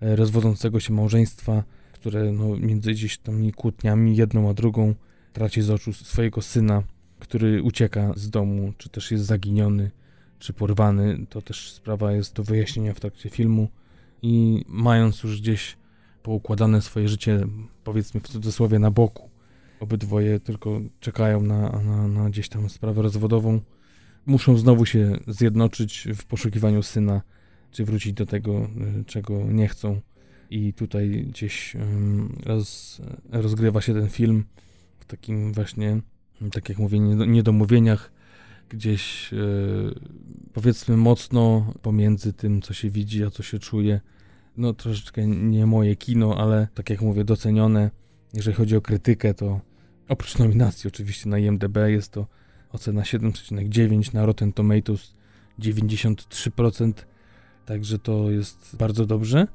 e, rozwodzącego się małżeństwa, które no, między gdzieś tam kłótniami, jedną a drugą, traci z oczu swojego syna, który ucieka z domu, czy też jest zaginiony, czy porwany. To też sprawa jest do wyjaśnienia w trakcie filmu. I mając już gdzieś poukładane swoje życie, powiedzmy w cudzysłowie, na boku, obydwoje tylko czekają na, na, na gdzieś tam sprawę rozwodową, muszą znowu się zjednoczyć w poszukiwaniu syna, czy wrócić do tego, y, czego nie chcą. I tutaj gdzieś roz, rozgrywa się ten film w takim właśnie, tak jak mówię, niedomówieniach, gdzieś y, powiedzmy mocno pomiędzy tym, co się widzi, a co się czuje. No troszeczkę nie moje kino, ale tak jak mówię, docenione. Jeżeli chodzi o krytykę, to oprócz nominacji oczywiście na IMDb jest to ocena 7,9 na Rotten Tomatoes 93%, także to jest bardzo dobrze.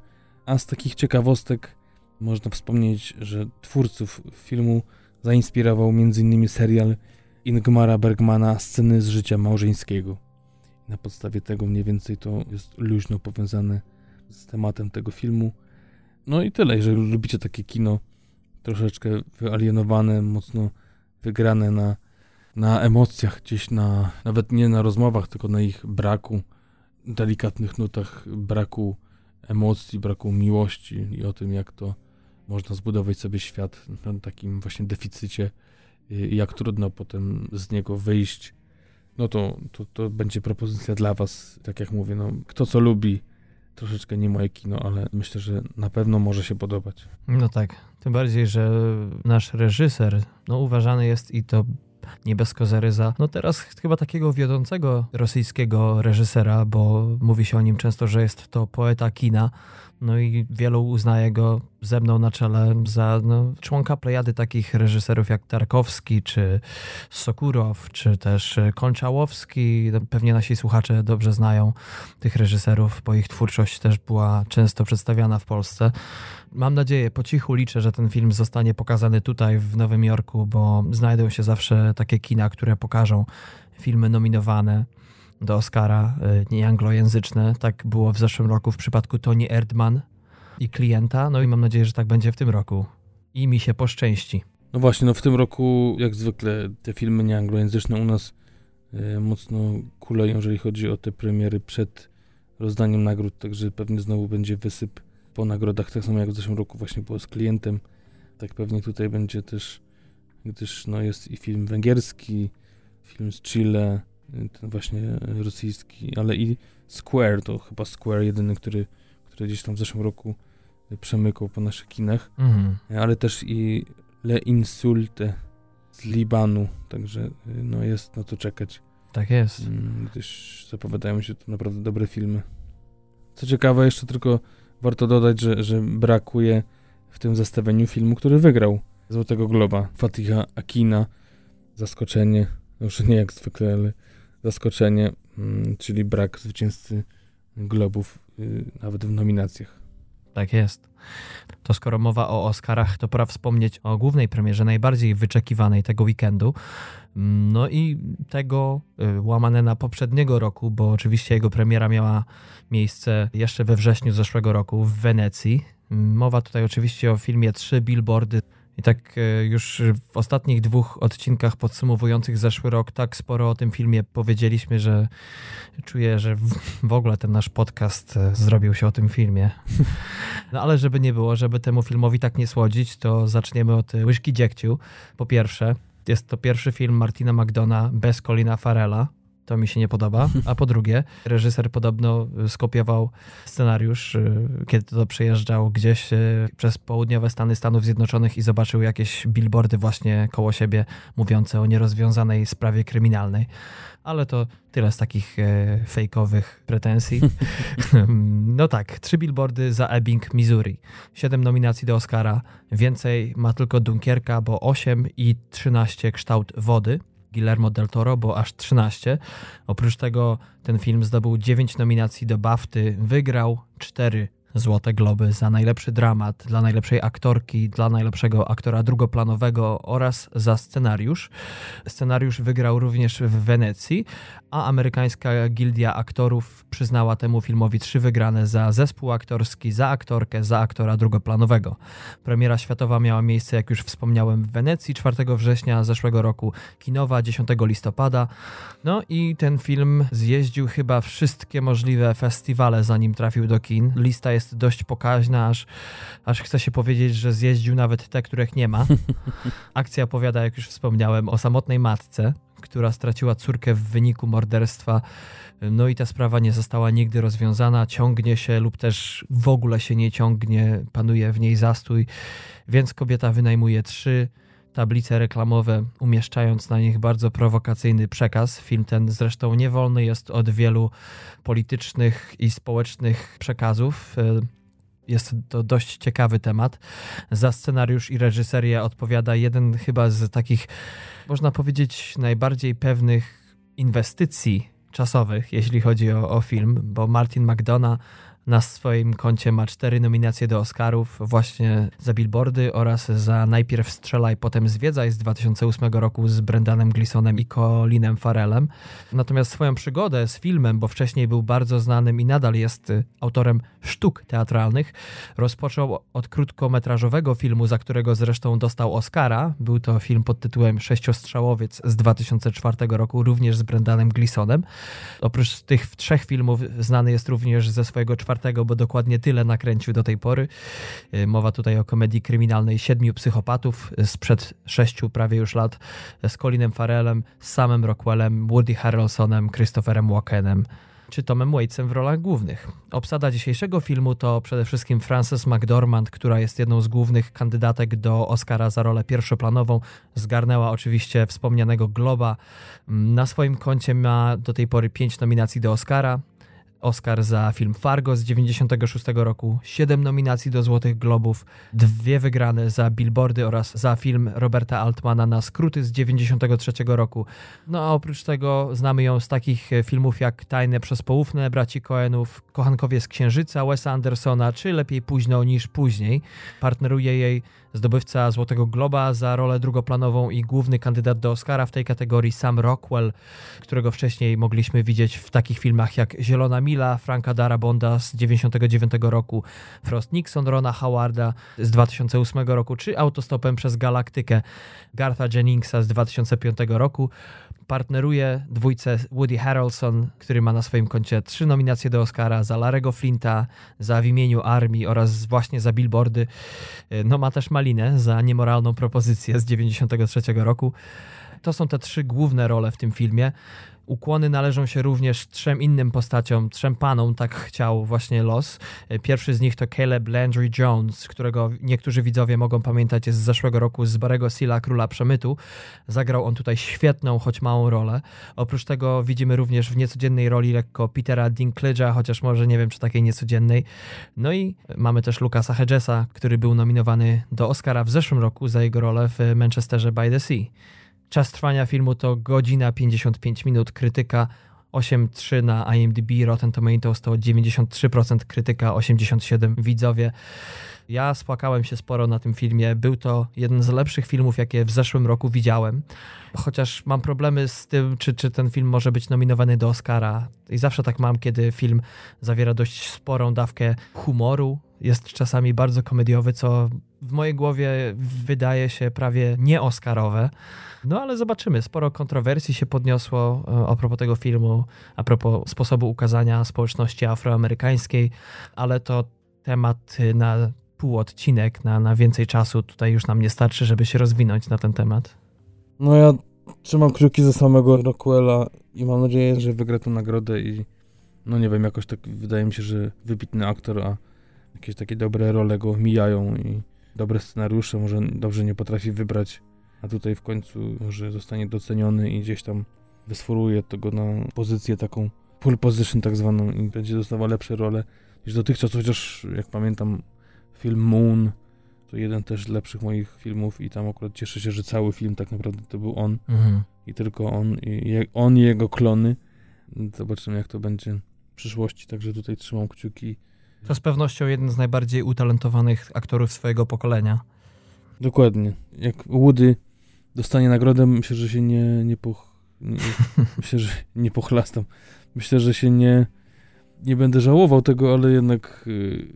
A z takich ciekawostek można wspomnieć, że twórców filmu zainspirował m.in. serial Ingmara Bergmana Sceny z życia małżeńskiego. Na podstawie tego mniej więcej to jest luźno powiązane z tematem tego filmu. No i tyle, jeżeli lubicie takie kino troszeczkę wyalienowane, mocno wygrane na na emocjach, gdzieś na, nawet nie na rozmowach, tylko na ich braku, delikatnych nutach braku emocji, braku miłości i o tym, jak to można zbudować sobie świat na takim właśnie deficycie jak trudno potem z niego wyjść. No to, to, to będzie propozycja dla was, tak jak mówię, no, kto co lubi, troszeczkę nie moje kino, ale myślę, że na pewno może się podobać. No tak, tym bardziej, że nasz reżyser, no uważany jest i to nie bez kozeryza. No teraz chyba takiego wiodącego rosyjskiego reżysera, bo mówi się o nim często, że jest to poeta kina. No i wielu uznaje go ze mną na czele za no, członka plejady takich reżyserów jak Tarkowski, czy Sokurow, czy też Konczałowski. No, pewnie nasi słuchacze dobrze znają tych reżyserów, bo ich twórczość też była często przedstawiana w Polsce. Mam nadzieję, po cichu liczę, że ten film zostanie pokazany tutaj w Nowym Jorku, bo znajdą się zawsze takie kina, które pokażą filmy nominowane do Oscara, y, nieanglojęzyczne. Tak było w zeszłym roku w przypadku Tony Erdman i klienta. No i mam nadzieję, że tak będzie w tym roku. I mi się poszczęści. No właśnie, no w tym roku jak zwykle te filmy nieanglojęzyczne u nas y, mocno kuleją, jeżeli chodzi o te premiery przed rozdaniem nagród, także pewnie znowu będzie wysyp po nagrodach, tak samo jak w zeszłym roku właśnie było z klientem. Tak pewnie tutaj będzie też, gdyż no jest i film węgierski, film z Chile, ten właśnie rosyjski, ale i Square, to chyba Square jedyny, który, który gdzieś tam w zeszłym roku przemykał po naszych kinach, mhm. ale też i Le Insulte z Libanu, także no jest na to czekać. Tak jest. Mm, gdyż zapowiadają się to naprawdę dobre filmy. Co ciekawe, jeszcze tylko warto dodać, że, że brakuje w tym zestawieniu filmu, który wygrał Złotego Globa. Fatiha Akina. Zaskoczenie. Już nie jak zwykle, ale zaskoczenie, mm, czyli brak zwycięzcy Globów y, nawet w nominacjach. Tak jest. To skoro mowa o Oscarach, to pora wspomnieć o głównej premierze, najbardziej wyczekiwanej tego weekendu. No i tego y, łamane na poprzedniego roku, bo oczywiście jego premiera miała miejsce jeszcze we wrześniu zeszłego roku w Wenecji. Mowa tutaj oczywiście o filmie Trzy Billboardy i tak e, już w ostatnich dwóch odcinkach podsumowujących zeszły rok tak sporo o tym filmie powiedzieliśmy, że czuję, że w ogóle ten nasz podcast e, zrobił się o tym filmie. No ale żeby nie było, żeby temu filmowi tak nie słodzić, to zaczniemy od łyżki dziegciu. Po pierwsze, jest to pierwszy film Martina McDona bez Colina Farella to mi się nie podoba. A po drugie, reżyser podobno skopiował scenariusz, y, kiedy to przejeżdżał gdzieś y, przez południowe Stany Stanów Zjednoczonych i zobaczył jakieś billboardy właśnie koło siebie mówiące o nierozwiązanej sprawie kryminalnej. Ale to tyle z takich e, fejkowych pretensji. (laughs) no tak, trzy billboardy za Ebbing, Missouri. Siedem nominacji do Oscara. Więcej ma tylko Dunkierka, bo 8 i 13 kształt wody. Guillermo del Toro, bo aż 13. Oprócz tego ten film zdobył 9 nominacji do BAFTY, wygrał 4 Złote Globy za najlepszy dramat, dla najlepszej aktorki, dla najlepszego aktora drugoplanowego oraz za scenariusz. Scenariusz wygrał również w Wenecji, a amerykańska gildia aktorów przyznała temu filmowi trzy wygrane za zespół aktorski, za aktorkę, za aktora drugoplanowego. Premiera światowa miała miejsce, jak już wspomniałem, w Wenecji 4 września zeszłego roku, kinowa 10 listopada. No i ten film zjeździł chyba wszystkie możliwe festiwale, zanim trafił do kin. Lista jest dość pokaźna, aż, aż chce się powiedzieć, że zjeździł nawet te, których nie ma. (laughs) Akcja opowiada, jak już wspomniałem, o samotnej matce, która straciła córkę w wyniku morderstwa. No i ta sprawa nie została nigdy rozwiązana, ciągnie się lub też w ogóle się nie ciągnie, panuje w niej zastój, więc kobieta wynajmuje trzy tablice reklamowe, umieszczając na nich bardzo prowokacyjny przekaz. Film ten zresztą niewolny jest od wielu politycznych i społecznych przekazów. Jest to dość ciekawy temat. Za scenariusz i reżyserię odpowiada jeden chyba z takich, można powiedzieć, najbardziej pewnych inwestycji czasowych, jeśli chodzi o, o film, bo Martin McDonough na swoim koncie ma cztery nominacje do Oscarów właśnie za Billboardy oraz za Najpierw strzelaj, potem zwiedzaj z 2008 roku z Brendanem Gleesonem i Colinem Farrellem. Natomiast swoją przygodę z filmem, bo wcześniej był bardzo znanym i nadal jest autorem sztuk teatralnych, rozpoczął od krótkometrażowego filmu, za którego zresztą dostał Oscara. Był to film pod tytułem Sześciostrzałowiec z 2004 roku, również z Brendanem Gleesonem. Oprócz tych trzech filmów znany jest również ze swojego czwartego czwartego, bo dokładnie tyle nakręcił do tej pory. Y, mowa tutaj o komedii kryminalnej Siedmiu Psychopatów sprzed sześciu prawie już lat z Colinem Farrellem, z samym Rockwellem, Woody Harrelsonem, Christopherem Walkenem czy Tomem Waitsem w rolach głównych. Obsada dzisiejszego filmu to przede wszystkim Frances McDormand, która jest jedną z głównych kandydatek do Oscara za rolę pierwszoplanową. Zgarnęła oczywiście wspomnianego Globa. Na swoim koncie ma do tej pory pięć nominacji do Oscara. Oscar za film Fargo z 96 roku, 7 nominacji do Złotych Globów, dwie wygrane za Billboardy oraz za film Roberta Altmana na skróty z 93 roku. No a oprócz tego znamy ją z takich filmów jak Tajne przez poufne braci Coenów, Kochankowie z Księżyca Wesa Andersona, czy Lepiej późno niż później. Partneruje jej zdobywca Złotego Globa za rolę drugoplanową i główny kandydat do Oscara w tej kategorii Sam Rockwell, którego wcześniej mogliśmy widzieć w takich filmach jak Zielona Mila, Franka Darabonda z 1999 roku, Frost Nixon, Rona Howarda z 2008 roku, czy Autostopem przez Galaktykę Gartha Jenningsa z 2005 roku partneruje dwójce Woody Harrelson, który ma na swoim koncie trzy nominacje do Oscara za Larego Flinta, za W imieniu Armii oraz właśnie za Billboardy. No ma też Malinę za niemoralną propozycję z 93 roku. To są te trzy główne role w tym filmie. Ukłony należą się również trzem innym postaciom, trzem panom, tak chciał właśnie los. Pierwszy z nich to Caleb Landry Jones, którego niektórzy widzowie mogą pamiętać z zeszłego roku z Barego Silla, Króla Przemytu. Zagrał on tutaj świetną, choć małą rolę. Oprócz tego widzimy również w niecodziennej roli lekko Petera Dinklage'a, chociaż może nie wiem, czy takiej niecodziennej. No i mamy też Lucasa Hedgesa, który był nominowany do Oscara w zeszłym roku za jego rolę w Manchesterze by the Sea. Czas trwania filmu to godzina 55 minut, krytyka 8,3 na IMDb, Rotten Tomatoes to 93% krytyka, 87 widzowie. Ja spłakałem się sporo na tym filmie. Był to jeden z lepszych filmów, jakie w zeszłym roku widziałem. Chociaż mam problemy z tym, czy, czy ten film może być nominowany do Oscara. I zawsze tak mam, kiedy film zawiera dość sporą dawkę humoru. Jest czasami bardzo komediowy, co w mojej głowie wydaje się prawie nie-Oscarowe. No ale zobaczymy. Sporo kontrowersji się podniosło e, a propos tego filmu, a propos sposobu ukazania społeczności afroamerykańskiej, ale to temat na pół odcinek, na, na więcej czasu. Tutaj już nam nie starczy, żeby się rozwinąć na ten temat. No ja trzymam kciuki za samego Rockwella i mam nadzieję, że wygra tę nagrodę i no nie wiem, jakoś tak wydaje mi się, że wybitny aktor, a jakieś takie dobre role go mijają i dobre scenariusze, może dobrze nie potrafi wybrać, a tutaj w końcu może zostanie doceniony i gdzieś tam wysforuje tego na pozycję taką pull position tak zwaną i będzie dostawał lepsze role niż dotychczas, chociaż jak pamiętam film Moon to jeden też z lepszych moich filmów i tam akurat cieszę się, że cały film tak naprawdę to był on mhm. i tylko on i on i jego klony. Zobaczymy jak to będzie w przyszłości, także tutaj trzymam kciuki. To z pewnością jeden z najbardziej utalentowanych aktorów swojego pokolenia. Dokładnie. Jak Woody dostanie nagrodę, myślę, że się nie, nie, poch, nie (laughs) myślę, że nie pochlastam. Myślę, że się nie, nie będę żałował tego, ale jednak y,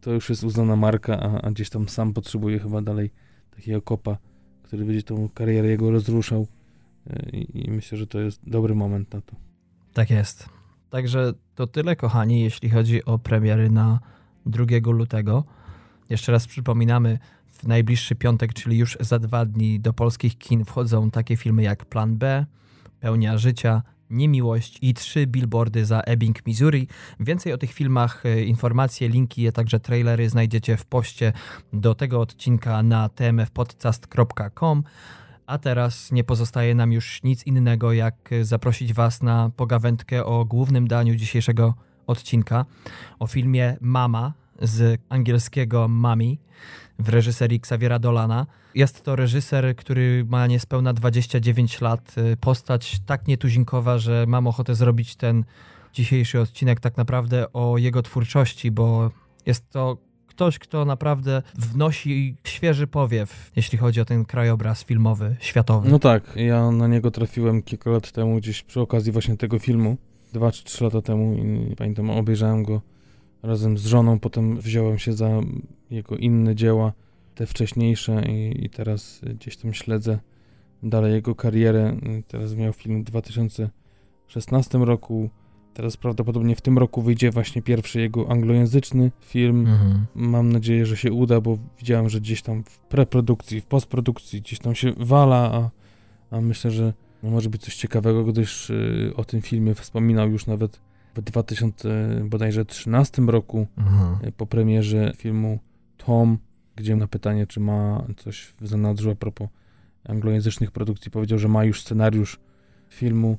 to już jest uznana marka, a, a gdzieś tam sam potrzebuje chyba dalej takiego kopa, który będzie tą karierę jego rozruszał y, i, i myślę, że to jest dobry moment na to. Tak jest. Także to tyle, kochani, jeśli chodzi o premiery na 2 lutego. Jeszcze raz przypominamy, w najbliższy piątek, czyli już za dwa dni, do polskich kin wchodzą takie filmy jak Plan B, Pełnia Życia, Niemiłość i trzy billboardy za Ebbing, Missouri. Więcej o tych filmach, e, informacje, linki, a także trailery znajdziecie w poście do tego odcinka na tmfpodcast.com. A teraz nie pozostaje nam już nic innego, jak zaprosić Was na pogawędkę o głównym daniu dzisiejszego odcinka, o filmie Mama z angielskiego Mami w reżyserii Xaviera Dolana. Jest to reżyser, który ma niespełna 29 lat, postać tak nietuzinkowa, że mam ochotę zrobić ten dzisiejszy odcinek tak naprawdę o jego twórczości, bo jest to ktoś, kto naprawdę wnosi świeży powiew, jeśli chodzi o ten krajobraz filmowy, światowy. No tak, ja na niego trafiłem kilka lat temu, gdzieś przy okazji właśnie tego filmu, dwa czy trzy lata temu i pamiętam, obejrzałem go razem z żoną, potem wziąłem się za jego inne dzieła, te wcześniejsze i, i teraz gdzieś tam śledzę dalej jego karierę. Teraz miał film w 2016 roku, Teraz prawdopodobnie w tym roku wyjdzie właśnie pierwszy jego anglojęzyczny film. Mhm. Mam nadzieję, że się uda, bo widziałem, że gdzieś tam w preprodukcji, w postprodukcji gdzieś tam się wala, a, a myślę, że no może być coś ciekawego, gdyż y, o tym filmie wspominał już nawet w 2013 roku mhm. y, po premierze filmu Tom, gdzie na pytanie, czy ma coś w zanadrzu a propos anglojęzycznych produkcji, powiedział, że ma już scenariusz filmu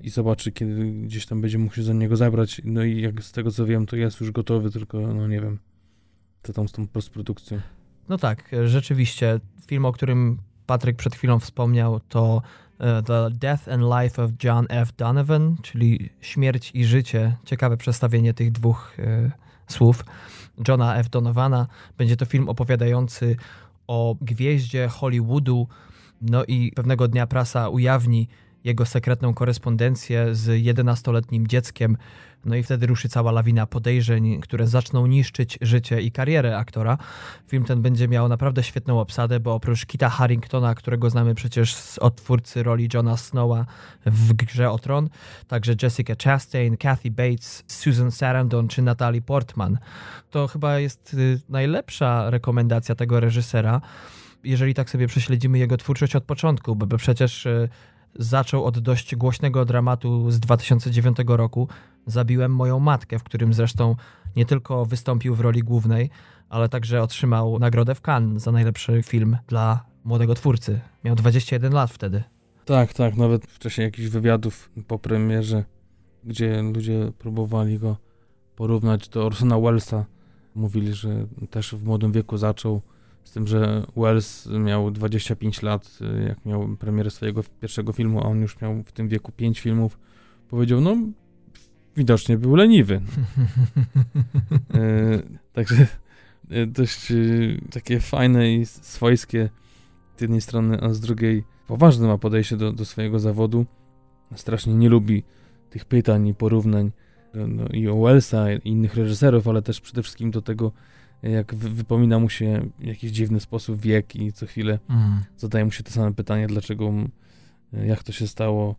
i zobaczy, kiedy gdzieś tam będzie mógł się za niego zabrać. No i jak z tego co wiem, to jest już gotowy, tylko no nie wiem, co tam z tą postprodukcją. No tak, rzeczywiście. Film, o którym Patryk przed chwilą wspomniał, to e, The Death and Life of John F. Donovan, czyli Śmierć i Życie. Ciekawe przestawienie tych dwóch y, słów. Johna F. Donovana. Będzie to film opowiadający o gwieździe Hollywoodu. No i pewnego dnia prasa ujawni jego sekretną korespondencję z 11-letnim dzieckiem. No i wtedy ruszy cała lawina podejrzeń, które zaczną niszczyć życie i karierę aktora. Film ten będzie miał naprawdę świetną obsadę, bo oprócz Kita Harringtona, którego znamy przecież z odtwórcy roli Johna Snowa w Grze o Tron, także Jessica Chastain, Kathy Bates, Susan Sarandon czy Natalie Portman. To chyba jest y, najlepsza rekomendacja tego reżysera, jeżeli tak sobie prześledzimy jego twórczość od początku, bo przecież y, zaczął od dość głośnego dramatu z 2009 roku. Zabiłem moją matkę, w którym zresztą nie tylko wystąpił w roli głównej, ale także otrzymał nagrodę w Cannes za najlepszy film dla młodego twórcy. Miał 21 lat wtedy. Tak, tak, nawet w czasie jakichś wywiadów po premierze, gdzie ludzie próbowali go porównać do Orsona Wellesa, mówili, że też w młodym wieku zaczął z tym, że Wells miał 25 lat, y, jak miał premierę swojego pierwszego filmu, a on już miał w tym wieku 5 filmów. Powiedział, no, widocznie był leniwy. e, (laughs) także e, dość e, takie fajne i swojskie z jednej strony, a z drugiej poważne ma podejście do, do swojego zawodu. Strasznie nie lubi tych pytań i porównań no, i o Wellsa i innych reżyserów, ale też przede wszystkim do tego, jak wypomina mu się w jakiś dziwny sposób wiek i co chwilę mm. zadaje mu się te same pytanie, dlaczego, jak to się stało,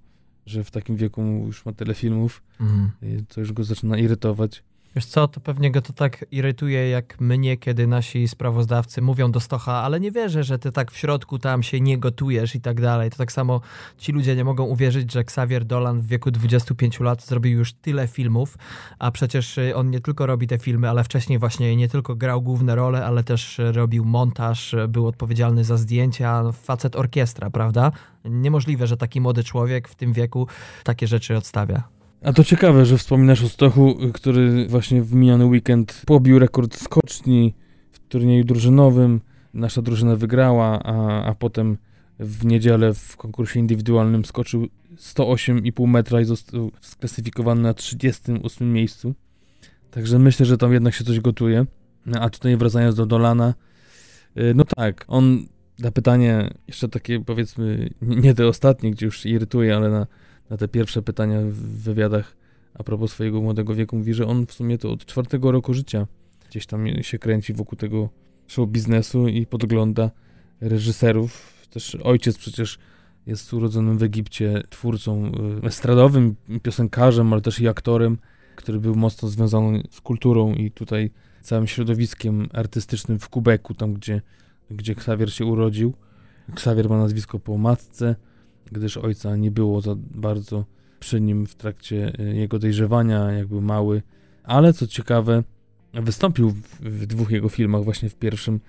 że w takim wieku już ma tyle filmów, mm. co już go zaczyna irytować. Wiesz co, to pewnie go to tak irytuje, jak mnie, kiedy nasi sprawozdawcy mówią do Stocha, ale nie wierzę, że ty tak w środku tam się nie gotujesz i tak dalej. To tak samo ci ludzie nie mogą uwierzyć, że Xavier Dolan w wieku 25 lat zrobił już tyle filmów, a przecież y, on nie tylko robi te filmy, ale wcześniej właśnie nie tylko grał główne role, ale też robił montaż, był odpowiedzialny za zdjęcia, no, facet orkiestra, prawda? Niemożliwe, że taki młody człowiek w tym wieku takie rzeczy odstawia. A to ciekawe, że wspominasz o Stochu, który właśnie w miniony weekend pobił rekord skoczni w turnieju drużynowym. Nasza drużyna wygrała, a, a potem w niedzielę w konkursie indywidualnym skoczył 108,5 metra i został sklasyfikowany na 38 miejscu. Także myślę, że tam jednak się coś gotuje. A tutaj wracając do Dolana, y, no tak, on na pytanie, jeszcze takie powiedzmy, nie te ostatnie, gdzie już irytuje, ale na na te pierwsze pytania w wywiadach a propos swojego młodego wieku mówi, że on w sumie to od czwartego roku życia gdzieś tam się kręci wokół tego show biznesu i podgląda reżyserów. Też ojciec przecież jest urodzonym w Egipcie twórcą y, estradowym, piosenkarzem, ale też i aktorem, który był mocno związany z kulturą i tutaj całym środowiskiem artystycznym w Kubeku, tam gdzie, gdzie Xavier się urodził. Xavier ma nazwisko po matce, gdyż ojca nie było za bardzo przy nim w trakcie e, jego dojrzewania, jak był mały. Ale co ciekawe, wystąpił w, w dwóch jego filmach, właśnie w pierwszym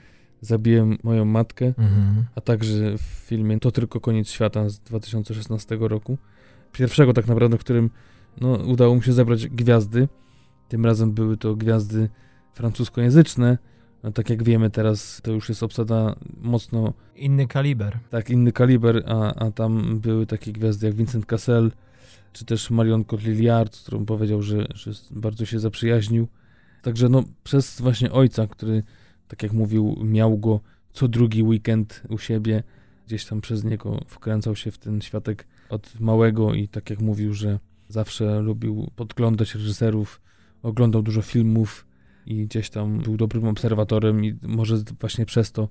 Zabiłem moją matkę, mhm. a także w filmie To tylko koniec świata z 2016 roku. Pierwszego tak naprawdę, w którym no, udało mu się zebrać gwiazdy. Tym razem były to gwiazdy francuskojęzyczne, no, tak jak wiemy teraz, to już jest obsada mocno... Inny kaliber. Tak, inny kaliber, a, a tam były takie gwiazdy jak Vincent Cassel, czy też Marion Cotillard, z którą powiedział, że, że bardzo się zaprzyjaźnił. Także no, przez właśnie ojca, który, tak jak mówił, miał go co drugi weekend u siebie, gdzieś tam przez niego wkręcał się w ten światek od małego i tak jak mówił, że zawsze lubił podglądać reżyserów, oglądał dużo filmów, i gdzieś tam był dobrym obserwatorem i może właśnie przez to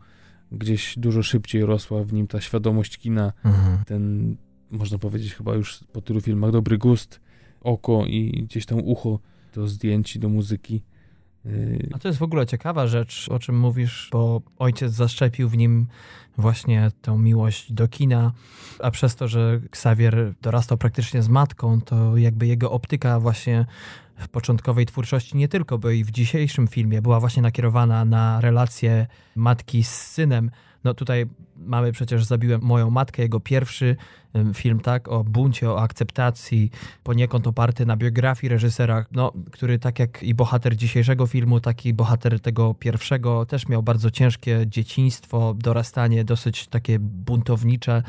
gdzieś dużo szybciej rosła w nim ta świadomość kina, mhm. ten, można powiedzieć chyba już po tylu filmach, dobry gust, oko i gdzieś tam ucho do zdjęć i do muzyki. Y, A to jest w ogóle ciekawa rzecz, o czym mówisz, bo ojciec zaszczepił w nim właśnie tę miłość do kina, a przez to, że Xavier dorastał praktycznie z matką, to jakby jego optyka właśnie w początkowej twórczości nie tylko, bo i w dzisiejszym filmie była właśnie nakierowana na relacje matki z synem. No tutaj mamy przecież Zabiłem moją matkę, jego pierwszy film, tak, o buncie, o akceptacji, poniekąd oparty na biografii reżysera, no, który tak jak i bohater dzisiejszego filmu, tak i bohater tego pierwszego też miał bardzo ciężkie dzieciństwo, dorastanie dosyć takie buntownicze.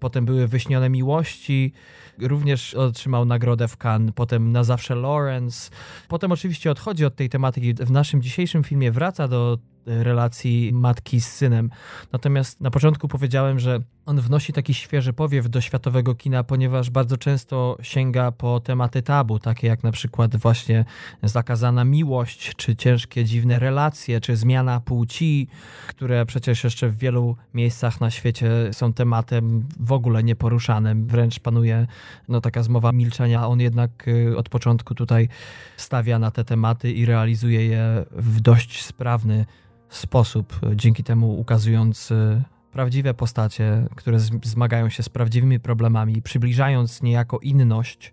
Potem były Wyśnione Miłości, również otrzymał nagrodę w Cannes, potem na zawsze Lawrence. Potem oczywiście odchodzi od tej tematyki. W naszym dzisiejszym filmie wraca do relacji matki z synem. Natomiast na początku powiedziałem, że on wnosi taki świeży powiew do światowego kina, ponieważ bardzo często sięga po tematy tabu, takie jak na przykład właśnie zakazana miłość, czy ciężkie, dziwne relacje, czy zmiana płci, które przecież jeszcze w wielu miejscach na świecie są tematem w ogóle nieporuszanym. Wręcz panuje no, taka zmowa milczenia. On jednak y, od początku tutaj stawia na te tematy i realizuje je w dość sprawny sposób, dzięki temu ukazując y, prawdziwe postacie, które zmagają się z prawdziwymi problemami, przybliżając niejako inność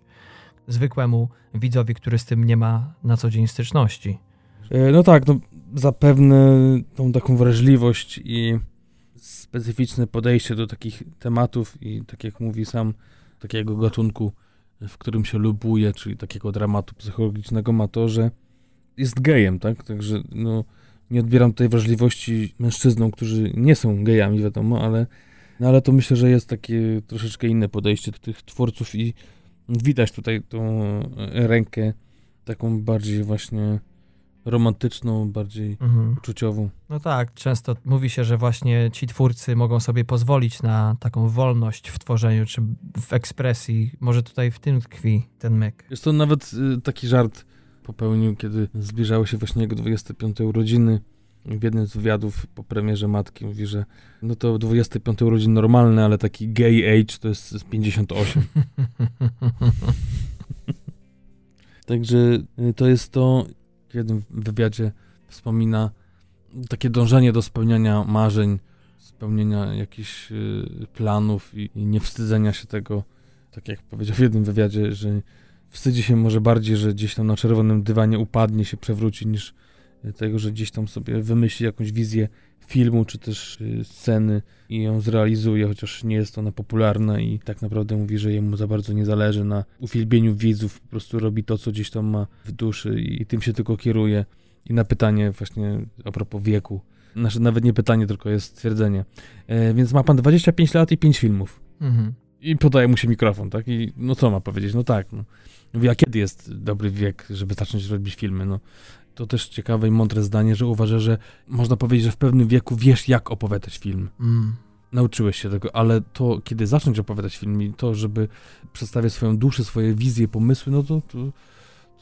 zwykłemu widzowi, który z tym nie ma na co dzień styczności. E, no tak, no zapewne tą taką wrażliwość i specyficzne podejście do takich tematów i tak jak mówi sam, takiego gatunku, w którym się lubuje, czyli takiego dramatu psychologicznego ma to, że jest gejem, tak? Także no, nie odbieram tej wrażliwości mężczyznom, którzy nie są gejami, wiadomo, ale, no, ale to myślę, że jest takie troszeczkę inne podejście do tych twórców i widać tutaj tą rękę taką bardziej właśnie romantyczną, bardziej mhm. uczuciową. No tak, często mówi się, że właśnie ci twórcy mogą sobie pozwolić na taką wolność w tworzeniu czy w ekspresji. Może tutaj w tym tkwi ten myk. Jest to nawet y, taki żart popełnił, kiedy zbliżały się właśnie jego 25 urodziny. W jednym z wywiadów po premierze matki mówi, że no to 25 urodzin normalne, ale taki gay age to jest 58. (laughs) Także y, to jest to, w jednym wywiadzie wspomina takie dążenie do spełniania marzeń, spełnienia jakichś y, planów i, i niewstydzenia się tego, tak jak powiedział w jednym wywiadzie, że wstydzi się może bardziej, że gdzieś tam na czerwonym dywanie upadnie, się przewróci, niż tego, że gdzieś tam sobie wymyśli jakąś wizję filmu, czy też y, sceny i ją zrealizuje, chociaż nie jest ona popularna i tak naprawdę mówi, że jemu za bardzo nie zależy na uwielbieniu widzów, po prostu robi to, co gdzieś tam ma w duszy i tym się tylko kieruje. I na pytanie właśnie a propos wieku, znaczy nawet nie pytanie, tylko jest stwierdzenie. E, więc ma pan 25 lat i 5 filmów. Mhm. I podaje mu się mikrofon, tak? I no co ma powiedzieć? No tak, no. Mówi, a kiedy jest dobry wiek, żeby zacząć robić filmy? No, to też ciekawe i mądre zdanie, że uważa, że można powiedzieć, że w pewnym wieku wiesz, jak opowiadać film. Mm. Nauczyłeś się tego, ale to, kiedy zacząć opowiadać film i to, żeby przedstawiać swoją duszę, swoje wizje, pomysły, no to, to,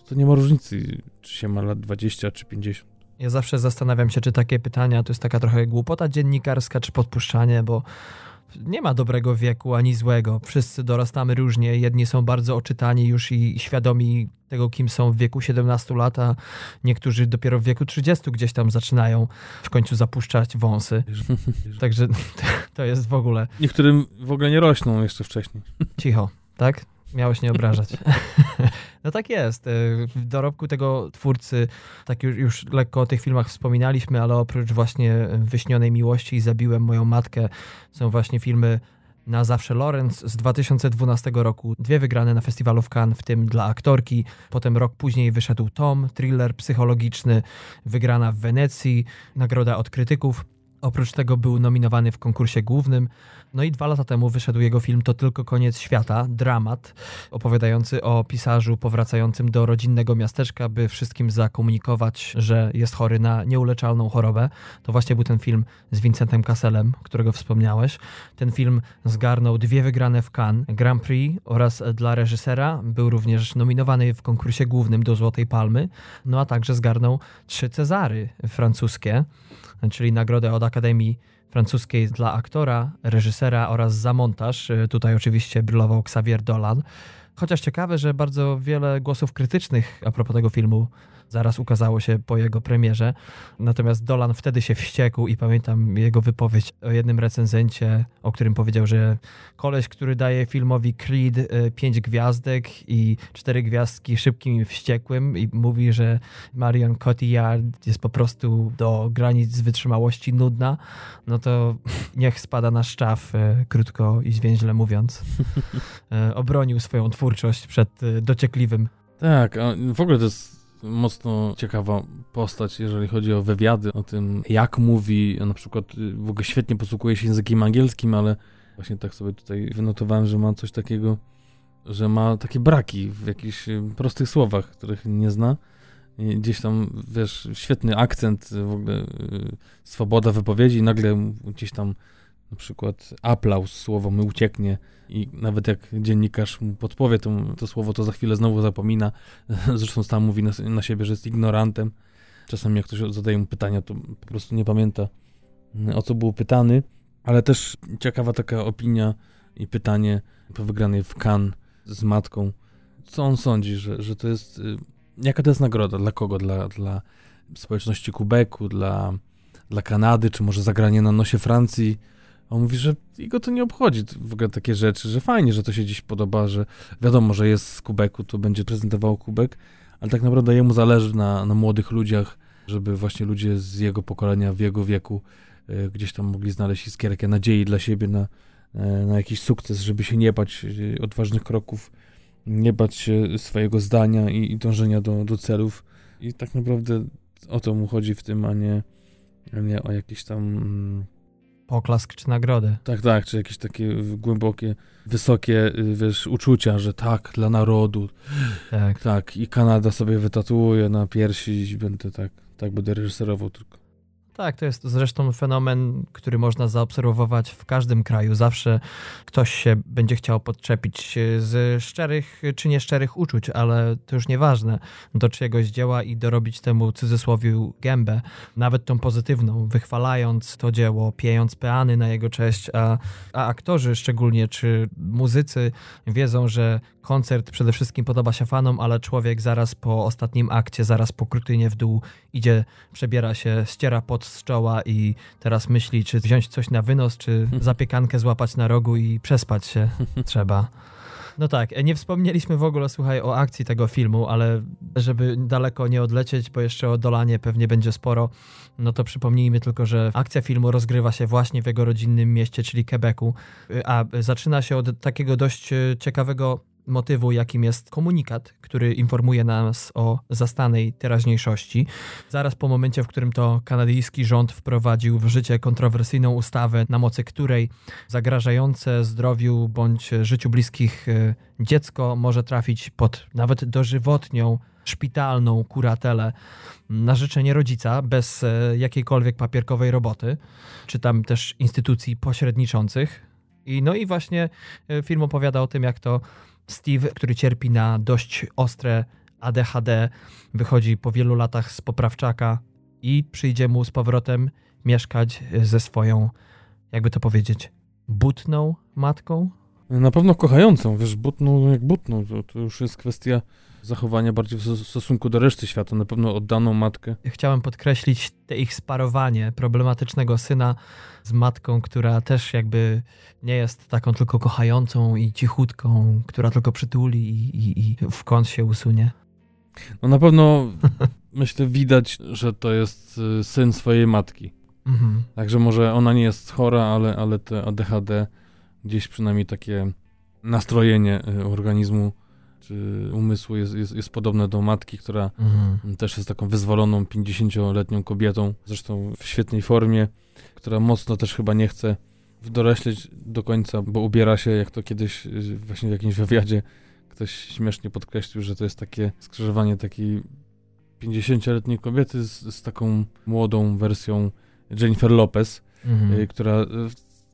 to nie ma różnicy, czy się ma lat 20 czy 50. Ja zawsze zastanawiam się, czy takie pytania to jest taka trochę głupota dziennikarska, czy podpuszczanie, bo nie ma dobrego wieku ani złego. Wszyscy dorastamy różnie. Jedni są bardzo oczytani już i świadomi tego, kim są w wieku 17 lat, a niektórzy dopiero w wieku 30 gdzieś tam zaczynają w końcu zapuszczać wąsy. (laughs) Także to jest w ogóle. Niektórym w ogóle nie rośną jeszcze wcześniej. Cicho, tak? Miałeś nie obrażać. (laughs) no tak jest. E, w dorobku tego twórcy, tak już, już lekko o tych filmach wspominaliśmy, ale oprócz właśnie Wyśnionej Miłości i Zabiłem moją matkę, są właśnie filmy na zawsze Lorenz z 2012 roku. Dwie wygrane na festiwalu w Cannes, w tym dla aktorki. Potem rok później wyszedł Tom, thriller psychologiczny, wygrana w Wenecji, nagroda od krytyków. Oprócz tego był nominowany w konkursie głównym. No i dwa lata temu wyszedł jego film To tylko koniec świata, dramat, opowiadający o pisarzu powracającym do rodzinnego miasteczka, by wszystkim zakomunikować, że jest chory na nieuleczalną chorobę. To właśnie był ten film z Vincentem Casselem, którego wspomniałeś. Ten film zgarnął dwie wygrane w Cannes Grand Prix oraz dla reżysera. Był również nominowany w konkursie głównym do Złotej Palmy, no a także zgarnął trzy Cezary francuskie, czyli nagrodę od Akademii francuskiej dla aktora, reżysera oraz za montaż. Y, tutaj oczywiście brylował Xavier Dolan. Chociaż ciekawe, że bardzo wiele głosów krytycznych a propos tego filmu zaraz ukazało się po jego premierze. Natomiast Dolan wtedy się wściekł i pamiętam jego wypowiedź o jednym recenzencie, o którym powiedział, że koleś, który daje filmowi Creed 5 y, gwiazdek i 4 gwiazdki szybkim i wściekłym i mówi, że Marion Cotillard jest po prostu do granic wytrzymałości nudna, no to (laughs) niech spada na szczaw, y, krótko i zwięźle mówiąc. (laughs) Y, obronił swoją twórczość przed dociekliwym tak, a w ogóle to jest mocno ciekawa postać, jeżeli chodzi o wywiady, o tym jak mówi, na przykład y, w ogóle świetnie posługuje się językiem angielskim, ale właśnie tak sobie tutaj wynotowałem, że ma coś takiego, że ma takie braki w jakichś y, prostych słowach, których nie zna, I gdzieś tam, wiesz, świetny akcent, w ogóle y, swoboda wypowiedzi nagle gdzieś tam na przykład aplauz, słowo mu ucieknie i nawet jak dziennikarz mu podpowie to, to słowo, to za chwilę znowu zapomina. (laughs) Zresztą sam mówi na, na siebie, że jest ignorantem. Czasami jak ktoś zadaje mu pytania, to po prostu nie pamięta o co był pytany, ale też ciekawa taka opinia i pytanie po wygranej w Cannes z matką. Co on sądzi, że, że to jest. Y, jaka to jest nagroda? Dla kogo? Dla, dla społeczności Quebecu, dla, dla Kanady, czy może zagranie na nosie Francji? On mówi, że jego to nie obchodzi w ogóle takie rzeczy, że fajnie, że to się dziś podoba, że wiadomo, że jest z Kubeku, to będzie prezentował Kubek, ale tak naprawdę jemu zależy na, na młodych ludziach, żeby właśnie ludzie z jego pokolenia, w jego wieku y, gdzieś tam mogli znaleźć iskierkę nadziei dla siebie na, y, na jakiś sukces, żeby się nie bać y, odważnych kroków, nie bać się swojego zdania i, i dążenia do, do celów. I tak naprawdę o to mu chodzi w tym, a nie, a nie o jakieś tam... Poklask czy nagrodę. Tak, tak, czy jakieś takie głębokie, wysokie, wiesz, uczucia, że tak, dla narodu. Tak. Tak, i Kanada sobie wytatuuje na piersi i będę tak tak będę reżyserował tylko. Tak, to jest zresztą fenomen, który można zaobserwować w każdym kraju. Zawsze ktoś się będzie chciał podczepić z szczerych czy nieszczerych uczuć, ale to już nieważne, do czyjegoś dzieła i dorobić temu cudzysłowiu gębę, nawet tą pozytywną, wychwalając to dzieło, piejąc peany na jego cześć, a, a aktorzy szczególnie, czy muzycy wiedzą, że koncert przede wszystkim podoba się fanom, ale człowiek zaraz po ostatnim akcie, zaraz po krutynie w dół idzie, przebiera się, ściera pot z czoła i teraz myśli, czy wziąć coś na wynos, czy (laughs) zapiekankę złapać na rogu i przespać się (laughs) trzeba. No tak, nie wspomnieliśmy w ogóle, słuchaj, o akcji tego filmu, ale żeby daleko nie odlecieć, bo jeszcze o Dolanie pewnie będzie sporo, no to przypomnijmy tylko, że akcja filmu rozgrywa się właśnie w jego rodzinnym mieście, czyli Quebecu, a zaczyna się od takiego dość ciekawego motywu, jakim jest komunikat, który informuje nas o zastanej teraźniejszości. Zaraz po momencie, w którym to kanadyjski rząd wprowadził w życie kontrowersyjną ustawę, na mocy której zagrażające zdrowiu bądź życiu bliskich e, dziecko może trafić pod nawet dożywotnią szpitalną kuratelę na życzenie rodzica bez e, jakiejkolwiek papierkowej roboty, czy tam też instytucji pośredniczących. I no i właśnie e, film opowiada o tym, jak to Steve, który cierpi na dość ostre ADHD, wychodzi po wielu latach z poprawczaka i przyjdzie mu z powrotem mieszkać ze swoją, jakby to powiedzieć, butną matką. Na pewno kochającą, wiesz, butną jak butną, to, to już jest kwestia zachowania bardziej w stosunku do reszty świata, na pewno oddaną matkę. Chciałem podkreślić te ich sparowanie problematycznego syna z matką, która też jakby nie jest taką tylko kochającą i cichutką, która tylko przytuli i, i, i w kąt się usunie. No na pewno (laughs) myślę widać, że to jest y, syn swojej matki. Mhm. Także może ona nie jest chora, ale, ale te ADHD gdzieś przynajmniej takie nastrojenie y, organizmu umysłu jest, jest, jest podobne do matki, która mhm. też jest taką wyzwoloną 50-letnią kobietą, zresztą w świetnej formie, która mocno też chyba nie chce dorośleć do końca, bo ubiera się, jak to kiedyś y, właśnie w jakimś wywiadzie ktoś śmiesznie podkreślił, że to jest takie skrzyżowanie takiej 50-letniej kobiety z, z, taką młodą wersją Jennifer Lopez, mhm. y, która y,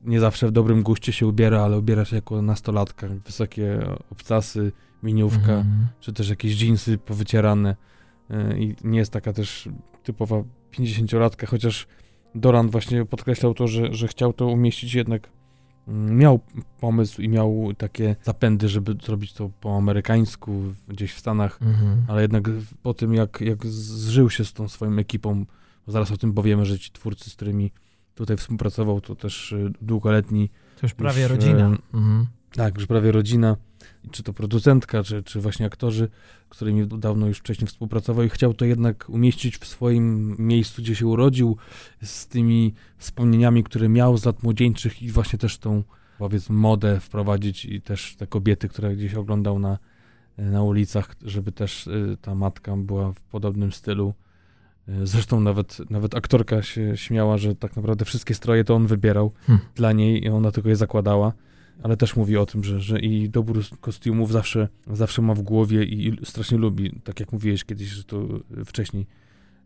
nie zawsze w dobrym guście się ubiera, ale ubiera się jako nastolatka. Wysokie obcasy, miniówka, mhm. czy też jakieś dżinsy powycierane y, i nie jest taka też typowa 50-latka, chociaż Doran właśnie podkreślał to, że, że chciał to umieścić jednak mm, miał pomysł i miał takie zapędy, żeby zrobić to po amerykańsku, gdzieś w Stanach, mhm. ale jednak po tym, jak, jak zżył się z tą swoją ekipą, zaraz o tym powiemy, że ci twórcy, z którymi tutaj współpracował, to też y, długoletni. To już prawie już, rodzina. Mhm. Tak, już prawie rodzina czy to producentka, czy, czy właśnie aktorzy, z którymi dawno już wcześniej współpracował i chciał to jednak umieścić w swoim miejscu, gdzie się urodził, z tymi wspomnieniami, które miał z lat młodzieńczych i właśnie też tą, powiedzmy, modę wprowadzić i też te kobiety, które gdzieś oglądał na, na ulicach, żeby też y, ta matka była w podobnym stylu. Y, zresztą nawet, nawet aktorka się śmiała, że tak naprawdę wszystkie stroje to on wybierał hmm. dla niej i ona tylko je zakładała ale też mówi o tym, że, że i dobór kostiumów zawsze, zawsze ma w głowie i strasznie lubi, tak jak mówiłeś kiedyś, że to wcześniej,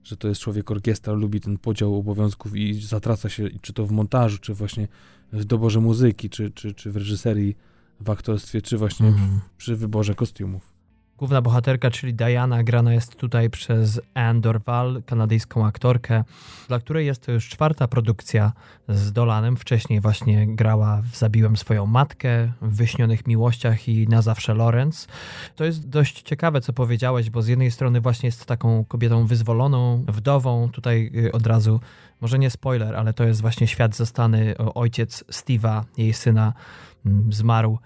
że to jest człowiek orkiestra, lubi ten podział obowiązków i zatraca się, czy to w montażu, czy właśnie w doborze muzyki, czy, czy, czy w reżyserii, w aktorstwie, czy właśnie mhm. przy wyborze kostiumów. Główna bohaterka, czyli Diana, grana jest tutaj przez Anne Dorval, kanadyjską aktorkę, dla której jest to już czwarta produkcja z Dolanem. Wcześniej właśnie grała w Zabiłem swoją matkę, w Wyśnionych miłościach i Na zawsze Lorenz. To jest dość ciekawe, co powiedziałeś, bo z jednej strony właśnie jest taką kobietą wyzwoloną, wdową. Tutaj y, od razu, może nie spoiler, ale to jest właśnie świat zastany. Ojciec Steve'a, jej syna, mm, zmarł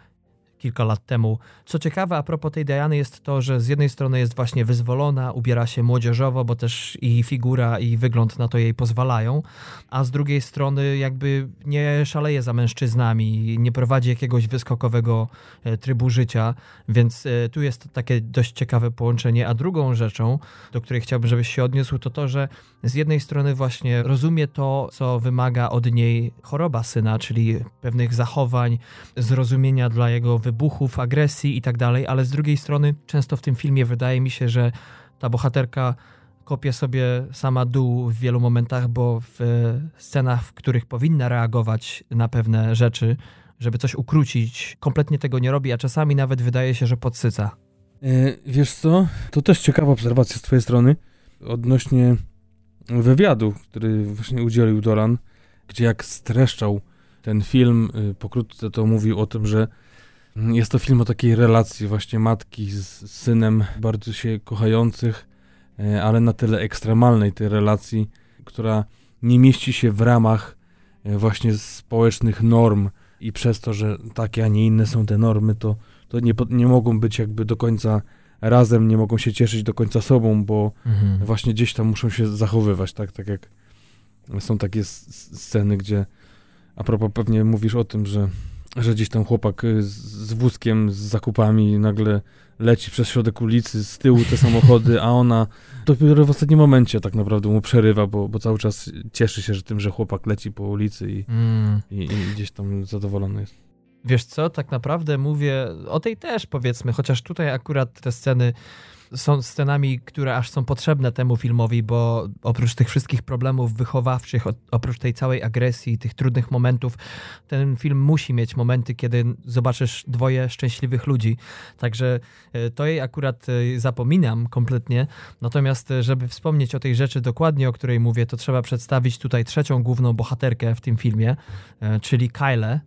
kilka lat temu. Co ciekawe, a propos tej Diany jest to, że z jednej strony jest właśnie wyzwolona, ubiera się młodzieżowo, bo też i figura, i wygląd na to jej pozwalają, a z drugiej strony jakby nie szaleje za mężczyznami, nie prowadzi jakiegoś wyskokowego e, trybu życia, więc e, tu jest takie dość ciekawe połączenie. A drugą rzeczą, do której chciałbym, żebyś się odniósł, to to, że z jednej strony właśnie rozumie to, co wymaga od niej choroba syna, czyli pewnych zachowań, zrozumienia dla jego wyboru, wybuchów, agresji i tak dalej, ale z drugiej strony często w tym filmie wydaje mi się, że ta bohaterka kopie sobie sama dół w wielu momentach, bo w scenach, w których powinna reagować na pewne rzeczy, żeby coś ukrócić, kompletnie tego nie robi, a czasami nawet wydaje się, że podsyca. E, wiesz co? To też ciekawa obserwacja z twojej strony odnośnie wywiadu, który właśnie udzielił Dolan, gdzie jak streszczał ten film, y, pokrótce to mówił o tym, że jest to film o takiej relacji właśnie matki z synem, bardzo się kochających, e, ale na tyle ekstremalnej tej relacji, która nie mieści się w ramach e, właśnie społecznych norm i przez to, że takie, a nie inne są te normy, to, to nie, nie mogą być jakby do końca razem, nie mogą się cieszyć do końca sobą, bo mhm. właśnie gdzieś tam muszą się zachowywać, tak, tak jak są takie sceny, gdzie a propos pewnie mówisz o tym, że że gdzieś tam chłopak y, z wózkiem, z zakupami nagle leci przez środek ulicy, z tyłu te samochody, a ona dopiero w ostatnim momencie tak naprawdę mu przerywa, bo, bo cały czas cieszy się że tym, że chłopak leci po ulicy i, mm. i, i gdzieś tam zadowolony jest. Wiesz co, tak naprawdę mówię o tej też powiedzmy, chociaż tutaj akurat te sceny są scenami, które aż są potrzebne temu filmowi, bo oprócz tych wszystkich problemów wychowawczych, oprócz tej całej agresji, tych trudnych momentów, ten film musi mieć momenty, kiedy zobaczysz dwoje szczęśliwych ludzi. Także e, to jej akurat e, zapominam kompletnie. Natomiast, e, żeby wspomnieć o tej rzeczy dokładnie, o której mówię, to trzeba przedstawić tutaj trzecią główną bohaterkę w tym filmie, czyli Kyle,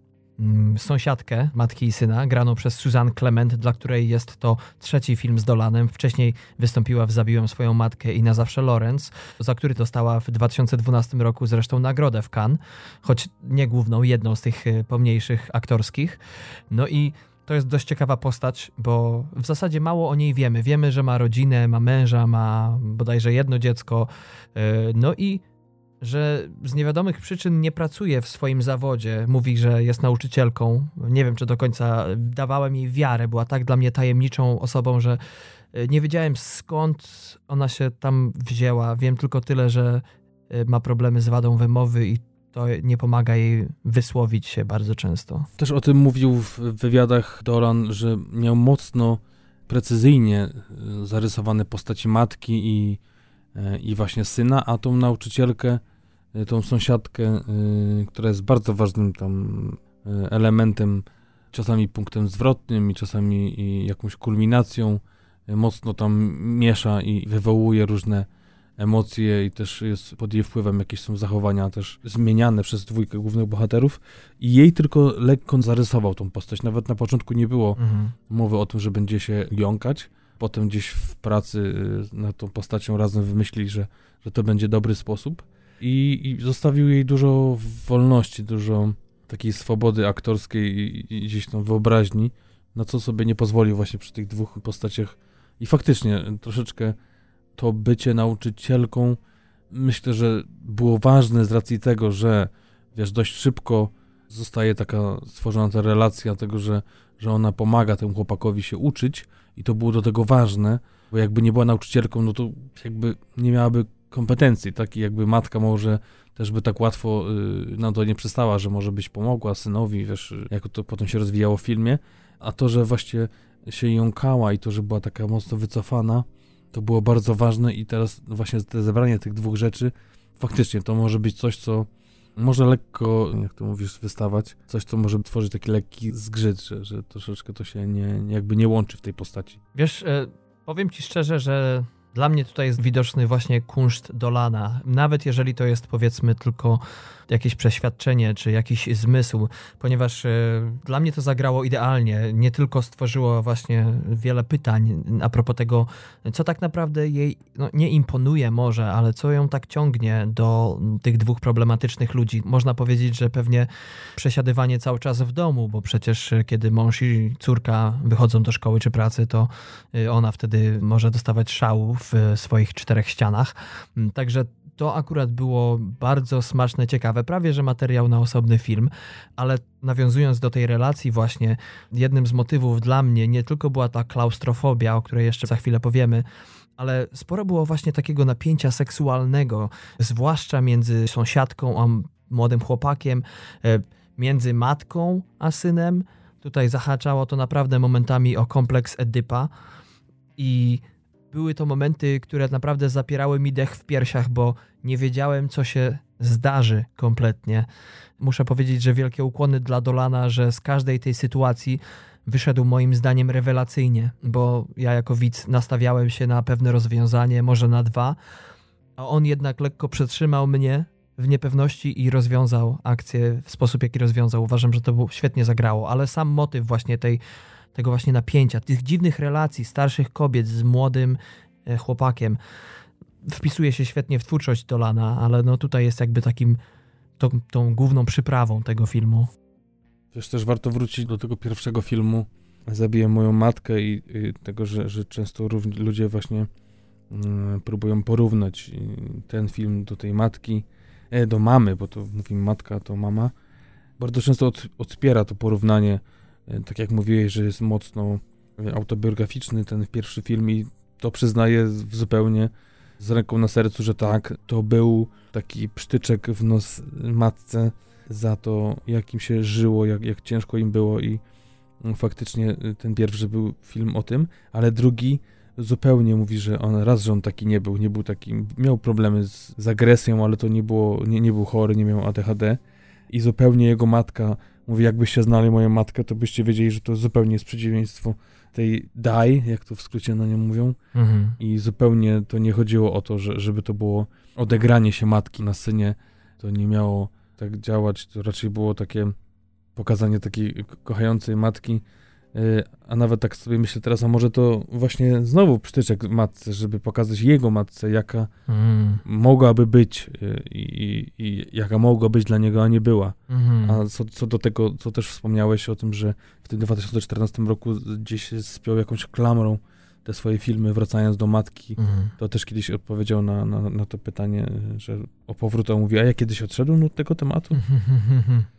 sąsiadkę matki i syna, graną przez Suzanne Clement, dla której jest to trzeci film z Dolanem. Wcześniej wystąpiła w Zabiłem swoją matkę i na zawsze Lorenz, za który dostała w 2012 roku zresztą nagrodę w Cannes, choć nie główną, jedną z tych e, pomniejszych aktorskich. No i to jest dość ciekawa postać, bo w zasadzie mało o niej wiemy. Wiemy, że ma rodzinę, ma męża, ma bodajże jedno dziecko. E, no i że z niewiadomych przyczyn nie pracuje w swoim zawodzie. Mówi, że jest nauczycielką. Nie wiem, czy do końca dawałem jej wiarę. Była tak dla mnie tajemniczą osobą, że e, nie wiedziałem skąd ona się tam wzięła. Wiem tylko tyle, że e, ma problemy z wadą wymowy i to nie pomaga jej wysłowić się bardzo często. Też o tym mówił w wywiadach Dolan, że miał mocno precyzyjnie e, zarysowane postaci matki i, i właśnie syna, a tą nauczycielkę tą sąsiadkę, y, która jest bardzo ważnym tam y, elementem, czasami punktem zwrotnym i czasami jakąś kulminacją, mocno tam miesza i wywołuje różne emocje i też jest pod jej wpływem jakieś są zachowania też zmieniane przez dwójkę głównych bohaterów i jej tylko lekko zarysował tą postać. Nawet na początku nie było mhm. mowy o tym, że będzie się jąkać. Potem gdzieś w pracy nad tą postacią razem wymyślili, że, że to będzie dobry sposób i, i zostawił jej dużo wolności, dużo takiej swobody aktorskiej i, i gdzieś tam wyobraźni, na co sobie nie pozwolił właśnie przy tych dwóch postaciach. I faktycznie troszeczkę to bycie nauczycielką myślę, że było ważne z racji tego, że wiesz, dość szybko zostaje taka stworzona ta relacja tego, że, że ona pomaga temu chłopakowi się uczyć i to było do tego ważne, bo jakby nie była nauczycielką, no to jakby nie miałaby kompetencji, tak? Jakby matka może też by tak łatwo y, na to nie przystała, że może być pomogła synowi, wiesz, jak to potem się rozwijało w filmie, a to, że właśnie się jąkała i to, że była taka mocno wycofana, to było bardzo ważne i teraz właśnie te zebranie tych dwóch rzeczy, faktycznie to może być coś, co może lekko, jak to mówisz, wystawać, coś, co może tworzyć taki lekki zgrzyt, że, że troszeczkę to się nie, jakby nie łączy w tej postaci. Wiesz, e, powiem ci szczerze, że dla mnie tutaj jest widoczny właśnie kunszt Dolana. Nawet jeżeli to jest powiedzmy tylko jakieś przeświadczenie czy jakiś zmysł, ponieważ e, dla mnie to zagrało idealnie. Nie tylko stworzyło właśnie wiele pytań a propos tego, co tak naprawdę jej no, nie imponuje może, ale co ją tak ciągnie do tych dwóch problematycznych ludzi. Można powiedzieć, że pewnie przesiadywanie cały czas w domu, bo przecież e, kiedy mąż i córka wychodzą do szkoły czy pracy, to e, ona wtedy może dostawać szału w swoich czterech ścianach. Także to akurat było bardzo smaczne, ciekawe, prawie że materiał na osobny film, ale nawiązując do tej relacji właśnie, jednym z motywów dla mnie nie tylko była ta klaustrofobia, o której jeszcze za chwilę powiemy, ale sporo było właśnie takiego napięcia seksualnego, zwłaszcza między sąsiadką a młodym chłopakiem, e, między matką a synem. Tutaj zahaczało to naprawdę momentami o kompleks Edypa i były to momenty, które naprawdę zapierały mi dech w piersiach, bo nie wiedziałem, co się zdarzy kompletnie. Muszę powiedzieć, że wielkie ukłony dla Dolana, że z każdej tej sytuacji wyszedł moim zdaniem rewelacyjnie, bo ja jako widz nastawiałem się na pewne rozwiązanie, może na dwa, a on jednak lekko przetrzymał mnie w niepewności i rozwiązał akcję w sposób, jaki rozwiązał. Uważam, że to świetnie zagrało, ale sam motyw właśnie tej tego właśnie napięcia, tych dziwnych relacji starszych kobiet z młodym e, chłopakiem wpisuje się świetnie w twórczość Dolana, ale no tutaj jest jakby takim tą, tą główną przyprawą tego filmu. Też też warto wrócić do tego pierwszego filmu Zabiję moją matkę i, i tego, że, że często ludzie właśnie y, próbują porównać ten film do tej matki, e, do mamy, bo to mówimy matka, to mama. Bardzo często od, odpiera to porównanie tak jak mówiłeś, że jest mocno e, autobiograficzny ten pierwszy film i to przyznaję zupełnie z ręką na sercu, że tak, to był taki psztyczek w nos matce za to, jak im się żyło, jak, jak ciężko im było i mm, faktycznie e, ten pierwszy był film o tym, ale drugi zupełnie mówi, że on raz, że on taki nie był, nie był taki, miał problemy z, z agresją, ale to nie było, nie, nie był chory, nie miał ADHD i zupełnie jego matka Mówi, jakbyście znali moją matkę, to byście wiedzieli, że to zupełnie jest przeciwieństwo tej daj, jak to w skrócie na nią mówią. Mhm. I zupełnie to nie chodziło o to, że, żeby to było odegranie się matki na synie. To nie miało tak działać, to raczej było takie pokazanie takiej kochającej matki, a nawet tak sobie myślę teraz, a może to właśnie znowu przytyczek matce, żeby pokazać jego matce, jaka mm. mogłaby być y, i, i, jaka mogła być dla niego, a nie była. Mm. A co, co do tego, co też wspomniałeś o tym, że w tym 2014 roku gdzieś spiął jakąś klamrą te swoje filmy, wracając do matki, mm. to też kiedyś odpowiedział na, na, na to pytanie, że o powrót, a mówi, a ja kiedyś odszedłem od tego tematu? (laughs)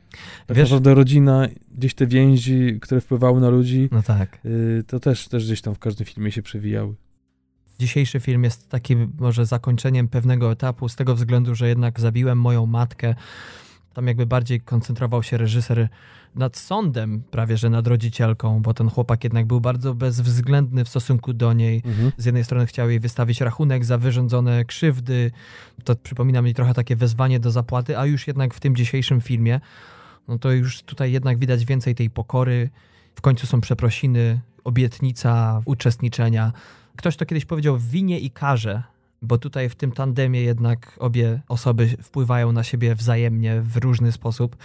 Tak Wiesz, naprawdę rodzina, gdzieś te więzi, które wpływały na ludzi, no tak. Y, to też, też gdzieś tam w każdym filmie się przewijały. Dzisiejszy film jest takim może zakończeniem pewnego etapu, z tego względu, że jednak zabiłem moją matkę. Tam jakby bardziej koncentrował się reżyser nad sądem, prawie że nad rodzicielką, bo ten chłopak jednak był bardzo bezwzględny w stosunku do niej. Mhm. Z jednej strony chciał jej wystawić rachunek za wyrządzone krzywdy. To przypomina mi trochę takie wezwanie do zapłaty, a już jednak w tym dzisiejszym filmie no to już tutaj jednak widać więcej tej pokory. W końcu są przeprosiny, obietnica uczestniczenia. Ktoś to kiedyś powiedział winie i karze, bo tutaj w tym tandemie jednak obie osoby wpływają na siebie wzajemnie w różny sposób.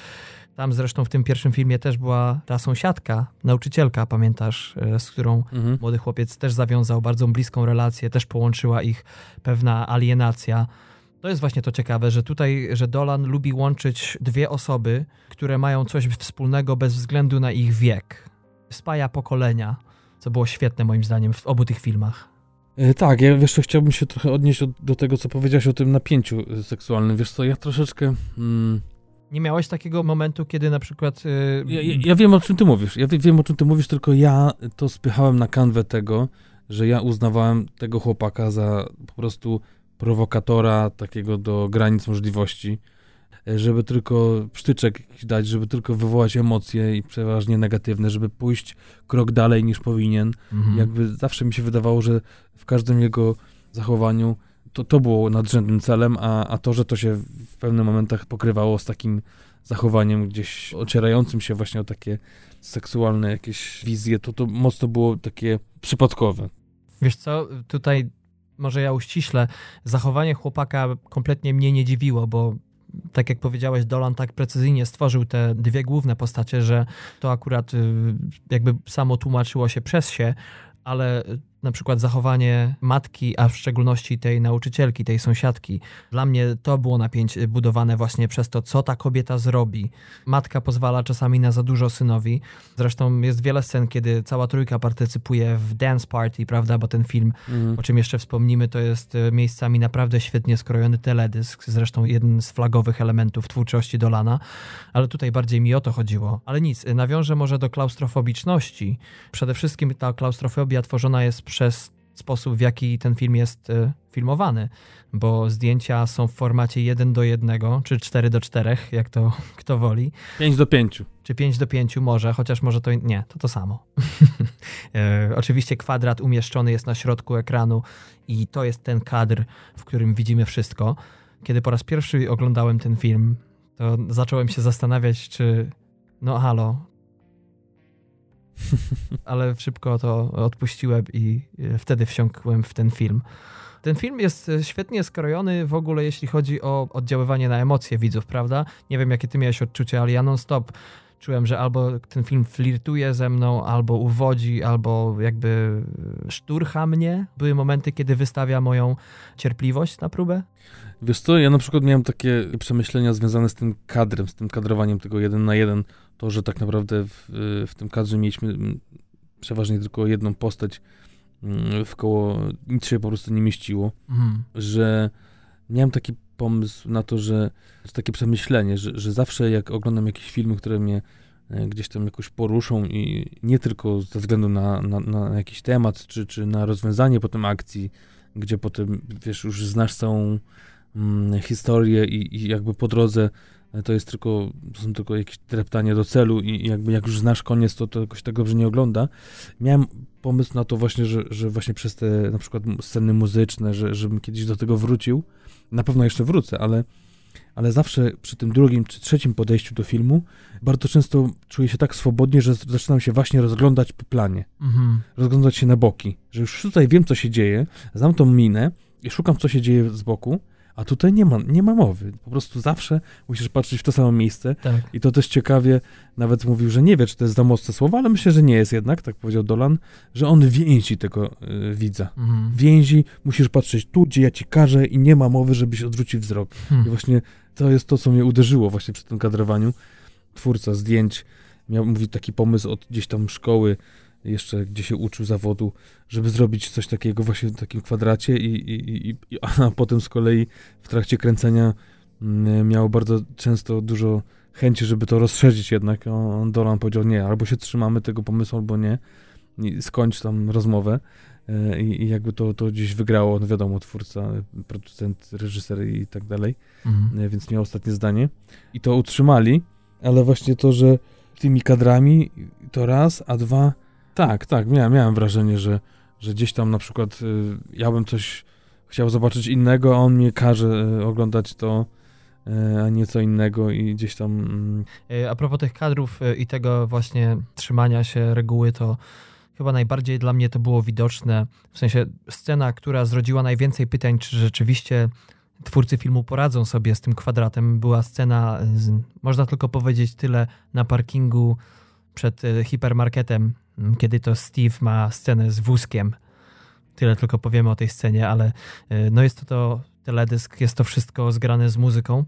Tam zresztą w tym pierwszym filmie też była ta sąsiadka, nauczycielka, pamiętasz, e, z którą mhm. młody chłopiec też zawiązał bardzo bliską relację, też połączyła ich pewna alienacja. To jest właśnie to ciekawe, że tutaj, że Dolan lubi łączyć dwie osoby, które mają coś wspólnego bez względu na ich wiek. Spaja pokolenia, co było świetne moim zdaniem w obu tych filmach. E, tak, ja wiesz co, chciałbym się trochę odnieść od, do tego, co powiedziałeś o tym napięciu e, seksualnym. Wiesz co, ja troszeczkę... Mm... Nie miałeś takiego momentu, kiedy na przykład... Yy... Ja, ja, ja, wiem, o czym ty mówisz. Ja wiem, o czym ty mówisz, tylko ja to spychałem na kanwę tego, że ja uznawałem tego chłopaka za po prostu prowokatora, takiego do granic możliwości, e, żeby tylko psztyczek dać, żeby tylko wywołać emocje i przeważnie negatywne, żeby pójść krok dalej niż powinien. Mhm. Jakby zawsze mi się wydawało, że w każdym jego zachowaniu to, to było nadrzędnym celem, a, a to, że to się w pewnych momentach pokrywało z takim zachowaniem gdzieś ocierającym się właśnie o takie seksualne jakieś wizje, to to mocno było takie przypadkowe. Wiesz co, tutaj może ja uściślę, zachowanie chłopaka kompletnie mnie nie dziwiło, bo tak jak powiedziałeś, Dolan tak precyzyjnie stworzył te dwie główne postacie, że to akurat y, jakby samo tłumaczyło się przez się, ale na przykład zachowanie matki, a w szczególności tej nauczycielki, tej sąsiadki. Dla mnie to było napięcie budowane właśnie przez to, co ta kobieta zrobi. Matka pozwala czasami na za dużo synowi. Zresztą jest wiele scen, kiedy cała trójka partycypuje w dance party, prawda? Bo ten film, Mhm. o czym jeszcze wspomnimy, to jest e, miejscami naprawdę świetnie skrojony teledysk, zresztą jeden z flagowych elementów twórczości Dolana, ale tutaj bardziej mi o to chodziło. Ale nic, e, nawiążę może do klaustrofobiczności. Przede wszystkim ta klaustrofobia tworzona jest przez sposób, w jaki ten film jest e, filmowany, bo zdjęcia są w formacie 1 do 1, czy 4 do 4, jak to (laughs) kto woli. 5 do 5. Czy 5 do 5 może, chociaż może to nie, to to samo. (laughs) e, oczywiście kwadrat umieszczony jest na środku ekranu i to jest ten kadr, w którym widzimy wszystko. Kiedy po raz pierwszy oglądałem ten film, to zacząłem się zastanawiać, czy no halo. (laughs) Ale szybko to odpuściłem i e, wtedy wsiąkłem w ten film. Ten film jest e, świetnie skrojony w ogóle, jeśli chodzi o oddziaływanie na emocje widzów, prawda? Nie wiem, jakie ty miałeś odczucie, ale ja non-stop czułem, że albo ten film flirtuje ze mną, albo uwodzi, albo jakby szturcha mnie. Były momenty, kiedy wystawia moją cierpliwość na próbę. Wiesz co, ja na przykład miałem takie przemyślenia związane z tym kadrem, z tym kadrowaniem tego jeden na jeden. To, że tak naprawdę w, w tym kadrze mieliśmy mm, przeważnie tylko jedną postać mm, w koło, nic się po prostu nie mieściło, Mhm. że miałem taki pomysł na to, że, że takie przemyślenie, że, że zawsze jak oglądam jakieś filmy, które mnie e, gdzieś tam jakoś poruszą i nie tylko ze względu na, na, na jakiś temat, czy, czy na rozwiązanie potem akcji, gdzie potem, wiesz, już znasz całą mm, historię i, i jakby po drodze e, to jest tylko, to są tylko jakieś dreptanie do celu i jakby jak już znasz koniec, to to jakoś tak dobrze nie ogląda. Miałem pomysł na to właśnie, że, że właśnie przez te na przykład sceny muzyczne, że, żebym kiedyś do tego wrócił. Na pewno jeszcze wrócę, ale, ale zawsze przy tym drugim czy trzecim podejściu do filmu bardzo często czuję się tak swobodnie, że zaczynam się właśnie rozglądać po planie Mhm. rozglądać się na boki, że już tutaj wiem, co się dzieje, znam tą minę i szukam, co się dzieje z boku, a tutaj nie ma, nie ma mowy. Po prostu zawsze musisz patrzeć w to samo miejsce Tak. i to też ciekawie, nawet mówił, że nie wie, czy to jest za mocne słowo, ale myślę, że nie jest jednak, tak powiedział Dolan, że on więzi tego y, widza. Mhm. Więzi, musisz patrzeć tu, gdzie ja ci każę i nie ma mowy, żebyś odwrócił wzrok. I Hmm. właśnie to jest to, co mnie uderzyło właśnie przy tym kadrowaniu. Twórca zdjęć miał, mówi, taki pomysł od gdzieś tam szkoły, jeszcze gdzie się uczył zawodu, żeby zrobić coś takiego właśnie w takim kwadracie i, i, i, i (laughs) a potem z kolei w trakcie kręcenia mm, miał bardzo często dużo chęci, żeby to rozszerzyć jednak. On, Dolan powiedział nie, albo się trzymamy tego pomysłu, albo nie. I skończ tam rozmowę. E, I, I jakby to, to gdzieś wygrało, no wiadomo, twórca, producent, reżyser i tak dalej Mhm. e, więc miał ostatnie zdanie. I to utrzymali, ale właśnie to, że tymi kadrami to raz, a dwa, tak, tak, miałem, miałem wrażenie, że, że gdzieś tam na przykład y, ja bym coś chciał zobaczyć innego, a on mnie każe y, oglądać to, y, a nie co innego i gdzieś tam... mm, E, A propos tych kadrów e, i tego właśnie trzymania się reguły, to chyba najbardziej dla mnie to było widoczne. W sensie scena, która zrodziła najwięcej pytań, czy rzeczywiście twórcy filmu poradzą sobie z tym kwadratem, była scena, z, można tylko powiedzieć tyle, na parkingu przed hipermarketem, kiedy to Steve ma scenę z wózkiem. Tyle tylko powiemy o tej scenie, ale e, no jest to, to teledysk, jest to wszystko zgrane z muzyką.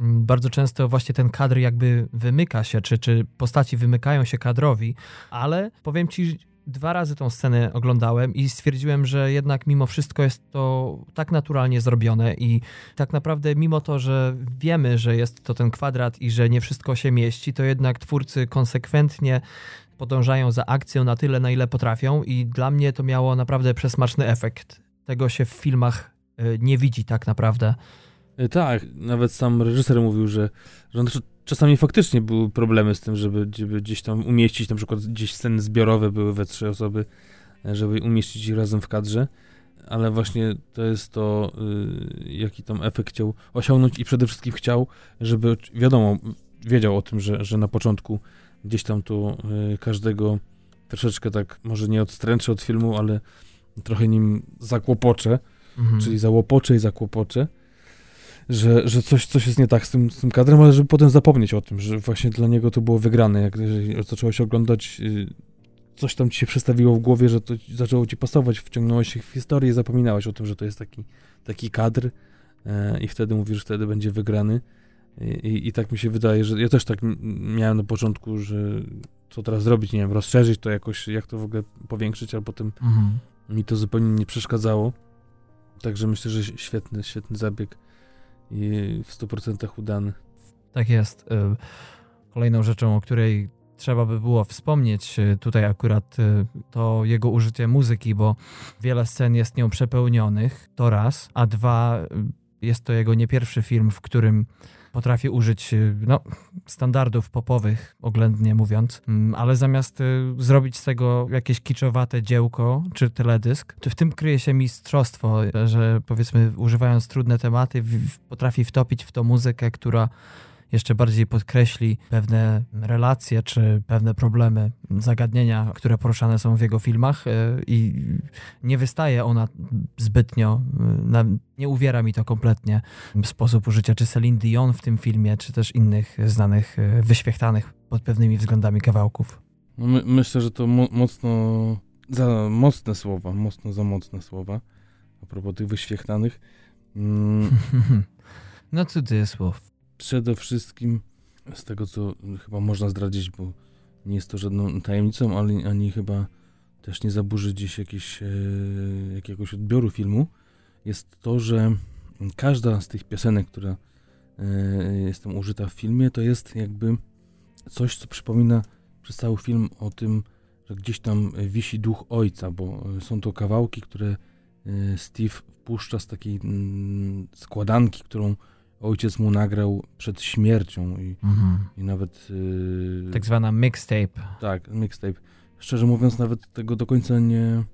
Mm, Bardzo często właśnie ten kadr jakby wymyka się, czy, czy postaci wymykają się kadrowi, ale powiem ci, dwa razy tą scenę oglądałem i stwierdziłem, że jednak mimo wszystko jest to tak naturalnie zrobione i tak naprawdę mimo to, że wiemy, że jest to ten kwadrat i że nie wszystko się mieści, to jednak twórcy konsekwentnie podążają za akcją na tyle, na ile potrafią i dla mnie to miało naprawdę przesmaczny efekt. Tego się w filmach y, nie widzi tak naprawdę. Y, tak, nawet sam reżyser mówił, że, że czasami faktycznie były problemy z tym, żeby, żeby gdzieś tam umieścić, na przykład gdzieś sceny zbiorowe były we trzy osoby, żeby umieścić ich razem w kadrze, ale właśnie to jest to, yy, jaki tam efekt chciał osiągnąć i przede wszystkim chciał, żeby wiadomo, wiedział o tym, że, że na początku gdzieś tam tu yy, każdego troszeczkę tak, może nie odstręczę od filmu, ale trochę nim zakłopoczę, mhm. czyli załopoczę i zakłopoczę, że, że coś, coś jest nie tak z tym, z tym kadrem, ale żeby potem zapomnieć o tym, że właśnie dla niego to było wygrane, jak się oglądać, yy, coś tam ci się przestawiło w głowie, że to zaczęło ci pasować, wciągnąłeś się w historię i zapominałeś o tym, że to jest taki, taki kadr yy, i wtedy mówisz, że wtedy będzie wygrany. I, I, tak mi się wydaje, że ja też tak miałem na początku, że co teraz zrobić, nie wiem, rozszerzyć to jakoś, jak to w ogóle powiększyć, ale potem mhm. mi to zupełnie nie przeszkadzało. Także myślę, że świetny, świetny zabieg i w 100% udany. Tak jest. Y, kolejną rzeczą, o której trzeba by było wspomnieć y, tutaj akurat y, to jego użycie muzyki, bo wiele scen jest nią przepełnionych, to raz, a dwa jest to jego nie pierwszy film, w którym potrafi użyć y, no, standardów popowych, oględnie mówiąc, mm, ale zamiast y, zrobić z tego jakieś kiczowate dziełko czy teledysk, to w tym kryje się mistrzostwo, że powiedzmy używając trudne tematy potrafi wtopić w to muzykę, która jeszcze bardziej podkreśli pewne relacje czy pewne problemy, zagadnienia, które poruszane są w jego filmach e, i nie wystaje ona zbytnio, e, nie uwiera mi to kompletnie sposób użycia czy Celine Dion w tym filmie, czy też innych znanych, e, wyświechtanych pod pewnymi względami kawałków. No my, myślę, że to mo mocno za mocne słowa, mocno za mocne słowa a propos tych wyświechtanych. Mm. (laughs) no słów przede wszystkim z tego, co chyba można zdradzić, bo nie jest to żadną tajemnicą, ale ani chyba też nie zaburzy gdzieś jakieś, e, jakiegoś odbioru filmu, jest to, że każda z tych piosenek, która e, jest tam użyta w filmie, to jest jakby coś, co przypomina przez cały film o tym, że gdzieś tam wisi duch ojca, bo są to kawałki, które e, Steve wpuszcza z takiej mm, składanki, którą ojciec mu nagrał przed śmiercią i, mhm. i nawet... Yy, tak zwana mixtape. Tak, mixtape. Szczerze mówiąc, nawet tego do końca nie,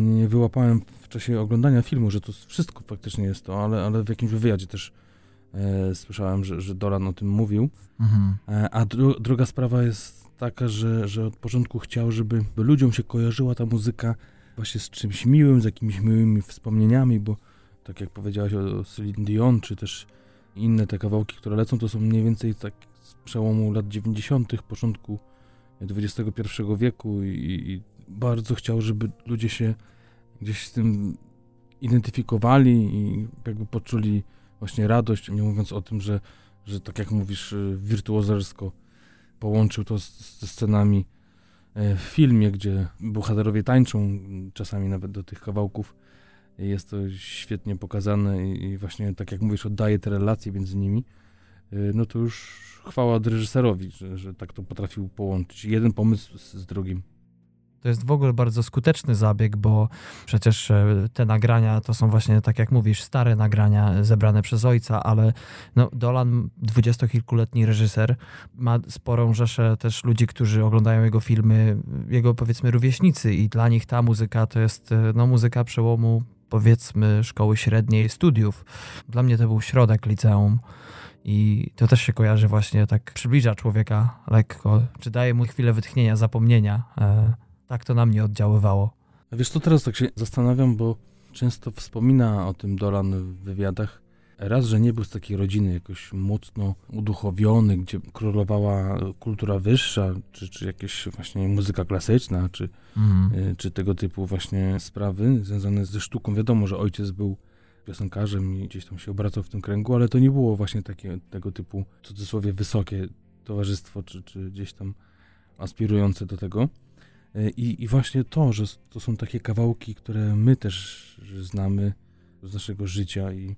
nie wyłapałem w czasie oglądania filmu, że to wszystko faktycznie jest to, ale, ale w jakimś wywiadzie też e, słyszałem, że, że Dolan o tym mówił. Mhm. E, a dru, druga sprawa jest taka, że, że od początku chciał, żeby ludziom się kojarzyła ta muzyka właśnie z czymś miłym, z jakimiś miłymi wspomnieniami, bo tak jak powiedziałaś o Celine Dion, czy też inne te kawałki, które lecą, to są mniej więcej tak z przełomu lat 90., początku XXI wieku i, i bardzo chciał, żeby ludzie się gdzieś z tym identyfikowali i jakby poczuli właśnie radość, nie mówiąc o tym, że, że tak jak mówisz, y, wirtuozersko połączył to z, ze scenami e, w filmie, gdzie bohaterowie tańczą, czasami nawet do tych kawałków jest to świetnie pokazane i właśnie tak jak mówisz, oddaje te relacje między nimi, y, no to już chwała reżyserowi, że, że tak to potrafił połączyć. Jeden pomysł z, z drugim. To jest w ogóle bardzo skuteczny zabieg, bo przecież e, te nagrania to są właśnie, tak jak mówisz, stare nagrania zebrane przez ojca, ale no, Dolan, dwudziestokilkuletni reżyser, ma sporą rzeszę też ludzi, którzy oglądają jego filmy, jego powiedzmy rówieśnicy i dla nich ta muzyka to jest e, no, muzyka przełomu powiedzmy szkoły średniej studiów. Dla mnie to był środek liceum i to też się kojarzy właśnie, tak przybliża człowieka lekko, czy daje mu chwilę wytchnienia, zapomnienia. E, tak to na mnie oddziaływało. A wiesz, to teraz tak się zastanawiam, bo często wspomina o tym Dolan w wywiadach, Raz, że nie był z takiej rodziny jakoś mocno uduchowiony, gdzie królowała kultura wyższa, czy, czy jakieś właśnie muzyka klasyczna, czy, mm. czy tego typu właśnie sprawy związane ze sztuką. Wiadomo, że ojciec był piosenkarzem i gdzieś tam się obracał w tym kręgu, ale to nie było właśnie takie, tego typu, w cudzysłowie, wysokie towarzystwo, czy, czy gdzieś tam aspirujące do tego. E, I, I właśnie to, że to są takie kawałki, które my też znamy z naszego życia i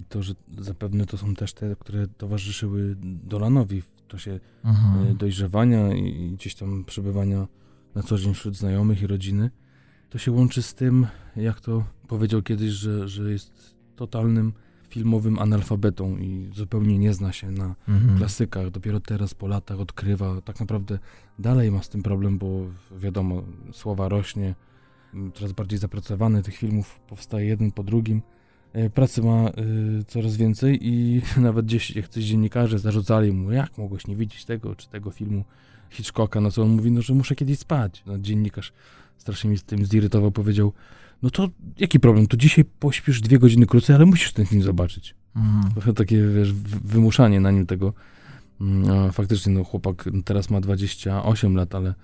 i to, że zapewne to są też te, które towarzyszyły Dolanowi w czasie mhm. E, dojrzewania i gdzieś tam przebywania na co dzień wśród znajomych i rodziny. to się łączy z tym, jak to powiedział kiedyś, że, że jest totalnym filmowym analfabetą i zupełnie nie zna się na mhm. klasykach. Dopiero teraz po latach odkrywa. Tak naprawdę dalej ma z tym problem, bo wiadomo, słowa rośnie, coraz bardziej zapracowany tych filmów powstaje jeden po drugim. E, pracy ma y, coraz więcej i (laughs) nawet gdzieś jacyś dziennikarze zarzucali mu, jak mogłeś nie widzieć tego czy tego filmu Hitchcocka, no co on mówi, no że muszę kiedyś spać. No, dziennikarz strasznie mi z tym zirytował, powiedział, no to jaki problem, to dzisiaj pośpisz dwie godziny krócej, ale musisz ten film zobaczyć. Mhm. Trochę takie, wiesz, wymuszanie na nim tego. Mm, a faktycznie, no chłopak teraz ma 28 lat, ale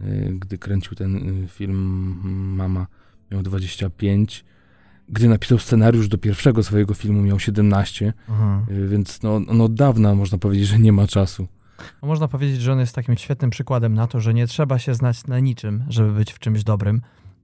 y, gdy kręcił ten film Mama miał 25. Gdy napisał scenariusz do pierwszego swojego filmu miał 17, mhm. y, więc no, no od dawna można powiedzieć, że nie ma czasu. No można powiedzieć, że on jest takim świetnym przykładem na to, że nie trzeba się znać na niczym, żeby być w czymś dobrym.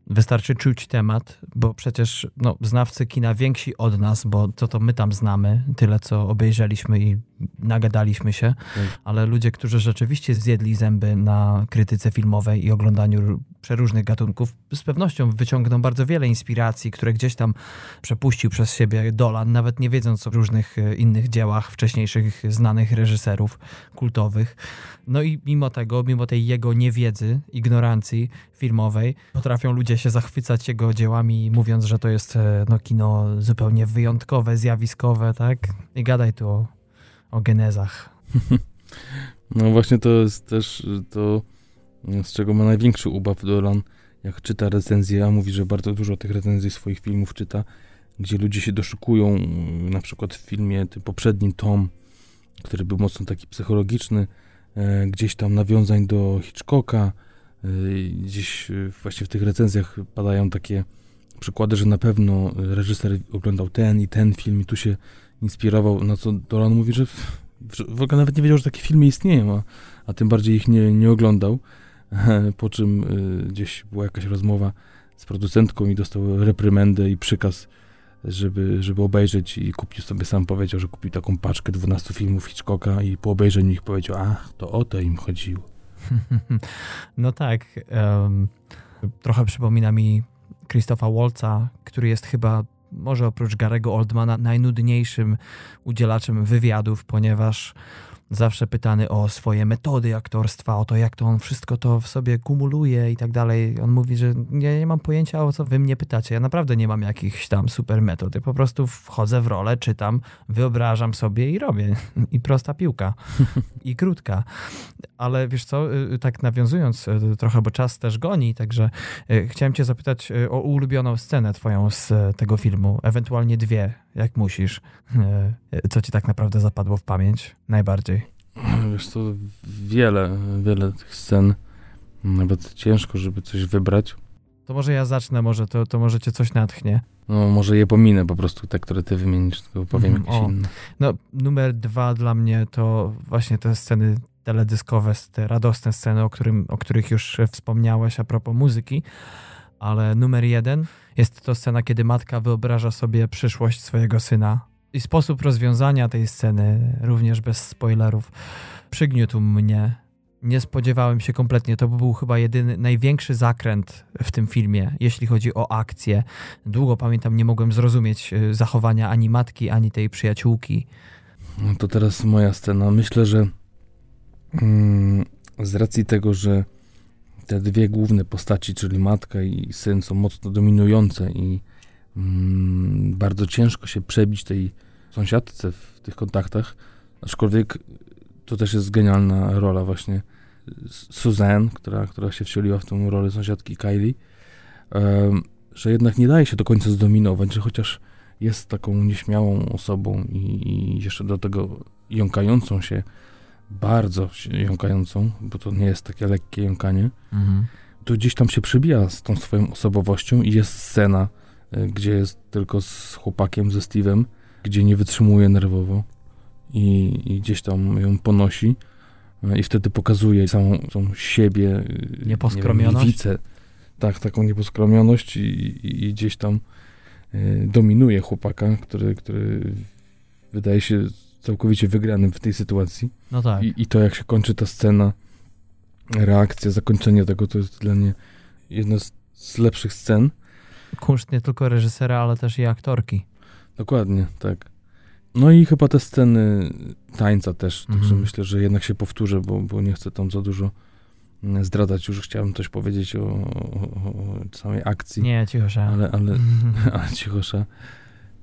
Wystarczy czuć temat, bo przecież no, znawcy kina więksi od nas, bo to to my tam znamy, tyle co obejrzeliśmy i nagadaliśmy się, tak. ale ludzie, którzy rzeczywiście zjedli zęby na krytyce filmowej i oglądaniu przeróżnych gatunków, z pewnością wyciągną bardzo wiele inspiracji, które gdzieś tam przepuścił przez siebie Dolan, nawet nie wiedząc o różnych e, innych dziełach wcześniejszych znanych reżyserów kultowych. No i mimo tego, mimo tej jego niewiedzy, ignorancji filmowej, potrafią ludzie się zachwycać jego dziełami, mówiąc, że to jest e, no, kino zupełnie wyjątkowe, zjawiskowe, tak? I gadaj tu o, o genezach. (laughs) No właśnie to jest też to, z czego ma największy ubaw Dolan, jak czyta recenzje, a mówi, że bardzo dużo tych recenzji swoich filmów czyta, gdzie ludzie się doszukują, na przykład w filmie, tym poprzednim Tom, który był mocno taki psychologiczny, e, gdzieś tam nawiązań do Hitchcocka, e, gdzieś e, właśnie w tych recenzjach padają takie przykłady, że na pewno reżyser oglądał ten i ten film i tu się inspirował, na co Dolan mówi, że w, w ogóle nawet nie wiedział, że takie filmy istnieją, a, a tym bardziej ich nie, nie oglądał. (laughs) Po czym y, gdzieś była jakaś rozmowa z producentką i dostał reprymendę i przykaz, żeby, żeby obejrzeć i kupił sobie, sam powiedział, że kupił taką paczkę 12 filmów Hitchcocka i po obejrzeniu ich powiedział, ach, to o to im chodziło. (laughs) No tak. Um, trochę przypomina mi Christopha Waltza, który jest chyba może oprócz Garego Oldmana najnudniejszym udzielaczem wywiadów, ponieważ zawsze pytany o swoje metody aktorstwa, o to, jak to on wszystko to w sobie kumuluje i tak dalej. On mówi, że nie, nie mam pojęcia, o co wy mnie pytacie. Ja naprawdę nie mam jakichś tam super metod. Ja po prostu wchodzę w rolę, czytam, wyobrażam sobie i robię. (laughs) I prosta piłka. (laughs) I krótka. Ale wiesz co, y, y, tak nawiązując y, trochę, bo czas też goni, także chciałem cię zapytać o ulubioną scenę twoją z tego filmu. Ewentualnie dwie, jak musisz. Co ci tak naprawdę zapadło w pamięć najbardziej? Wiesz co, wiele, wiele tych scen. Nawet ciężko, żeby coś wybrać. To może ja zacznę, może to, to może cię coś natchnie. No może je pominę po prostu, te, które ty wymienisz, tylko powiem mm, jakieś o. inne. No numer dwa dla mnie to właśnie te sceny teledyskowe, te radosne sceny, o, którym, o których już wspomniałeś a propos muzyki. Ale numer jeden jest to scena, kiedy matka wyobraża sobie przyszłość swojego syna i sposób rozwiązania tej sceny, również bez spoilerów, przygniótł mnie. Nie spodziewałem się kompletnie. To był chyba jedyny, największy zakręt w tym filmie, jeśli chodzi o akcję. Długo pamiętam, nie mogłem zrozumieć y, zachowania ani matki, ani tej przyjaciółki. No to teraz moja scena. Myślę, że mm, z racji tego, że te dwie główne postaci, czyli matka i syn, są mocno dominujące i mm, bardzo ciężko się przebić tej sąsiadce w tych kontaktach. Aczkolwiek to też jest genialna rola właśnie Suzanne, która, która się wcieliła w tą rolę sąsiadki Kylie, że jednak nie daje się do końca zdominować, że chociaż jest taką nieśmiałą osobą i, i jeszcze do tego jąkającą się, bardzo jąkającą, bo to nie jest takie lekkie jąkanie, mhm. to gdzieś tam się przybija z tą swoją osobowością i jest scena, y, gdzie jest tylko z chłopakiem, ze Steve'em, gdzie nie wytrzymuje nerwowo i, i gdzieś tam ją ponosi y, i wtedy pokazuje całą tą siebie. Y, Nieposkromioność? Nie tak, taką nieposkromioność i, i, i gdzieś tam dominuje chłopaka, który, który wydaje się całkowicie wygranym w tej sytuacji. No tak. I, I, to, jak się kończy ta scena, reakcja, zakończenie tego, to jest dla mnie jedna z, z lepszych scen. Kunszt nie tylko reżysera, ale też i aktorki. Dokładnie, tak. No i chyba te sceny tańca też, także Mhm. myślę, że jednak się powtórzę, bo, bo nie chcę tam za dużo mm, zdradzać. Już chciałem coś powiedzieć o, o, o samej akcji, Nie, cicho się. ale, ale, (laughs) (laughs) ale cichosza.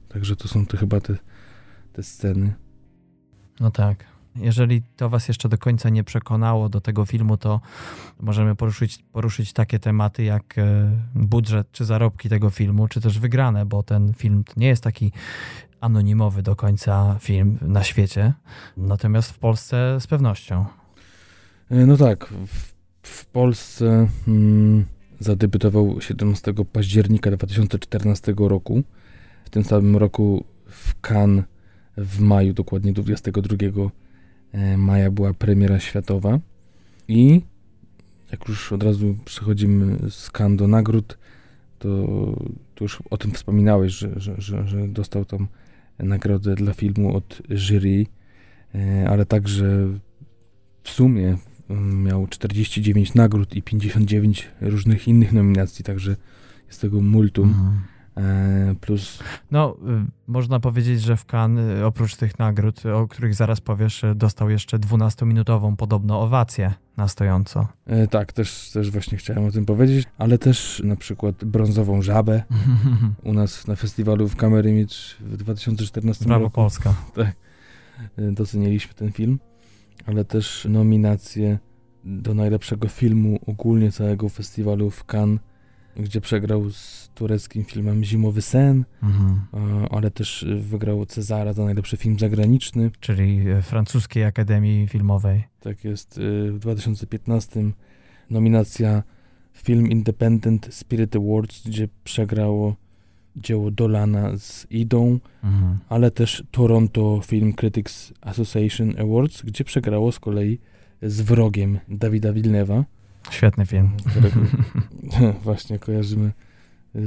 Także to są chyba te, te sceny. No tak. Jeżeli to was jeszcze do końca nie przekonało do tego filmu, to możemy poruszyć, poruszyć takie tematy jak e, budżet czy zarobki tego filmu, czy też wygrane, bo ten film nie jest taki anonimowy do końca film na świecie, natomiast w Polsce z pewnością. E, No tak, w, w Polsce mm, zadebiutował 17 października 2014 roku. W tym samym roku w Cannes w maju, dokładnie 22 e, maja była premiera światowa. I jak już od razu przechodzimy z Cannes do nagród, to, to już o tym wspominałeś, że, że, że, że dostał tam nagrodę dla filmu od jury, e, ale także w sumie mm, miał 49 nagród i 59 różnych innych nominacji, także jest tego multum. Mhm. E, plus No, y, można powiedzieć, że w Cannes y, oprócz tych nagród, o których zaraz powiesz, y, dostał jeszcze 12-minutową podobno owację na stojąco. e, tak, też, też właśnie chciałem o tym powiedzieć, ale też na przykład brązową żabę (laughs) u nas na festiwalu w Image w 2014 Brawo roku. Polska. (laughs) E, doceniliśmy ten film, ale też nominacje do najlepszego filmu ogólnie całego festiwalu w Cannes, gdzie przegrał z tureckim filmem Zimowy Sen, Mhm. ale też e, wygrał Cezara za najlepszy film zagraniczny. Czyli y, francuskiej Akademii Filmowej. Tak jest e, w 2015 nominacja Film Independent Spirit Awards, gdzie przegrało dzieło Dolana z Idą, Mhm. ale też Toronto Film Critics Association Awards, gdzie przegrało z kolei z Wrogiem Dawida Wilnewa, Świetny film. którego (laughs) (laughs) właśnie kojarzymy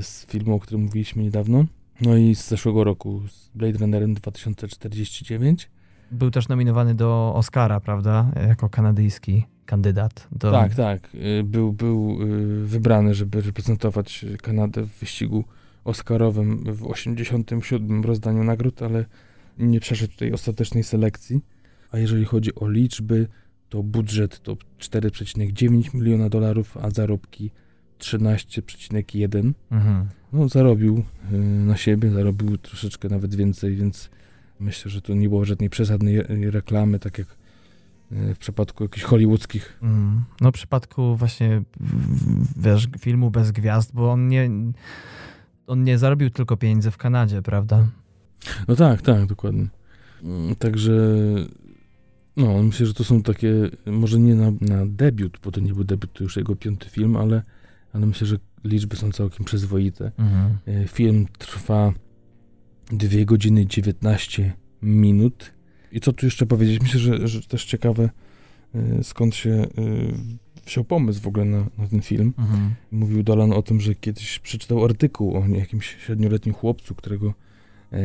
z filmu, o którym mówiliśmy niedawno. No i z zeszłego roku, z Blade Runnerem 2049. Był też nominowany do Oscara, prawda? Jako kanadyjski kandydat. Do... Tak, tak. y, Był, był y, wybrany, żeby reprezentować Kanadę w wyścigu Oscarowym w 87 rozdaniu nagród, ale nie przeszedł tej ostatecznej selekcji. A jeżeli chodzi o liczby, to budżet to 4,9 miliona dolarów, a zarobki 13,1. Mhm. No, zarobił y, na siebie, zarobił troszeczkę nawet więcej, więc myślę, że to nie było żadnej przesadnej reklamy, tak jak y, w przypadku jakichś hollywoodzkich Mm. No w przypadku właśnie wiesz, filmu bez gwiazd, bo on nie on nie zarobił tylko pieniędzy w Kanadzie, prawda? No tak, tak, dokładnie. Mm, Także no, myślę, że to są takie, może nie na, na debiut, bo to nie był debiut, to już jego piąty film, ale, ale myślę, że liczby są całkiem przyzwoite. Mhm. E, Film trwa 2 godziny 19 minut. I co tu jeszcze powiedzieć? Myślę, że, że też ciekawe, e, skąd się e, wziął pomysł w ogóle na, na ten film. Mhm. Mówił Dolan o tym, że kiedyś przeczytał artykuł o jakimś siedmioletnim chłopcu, którego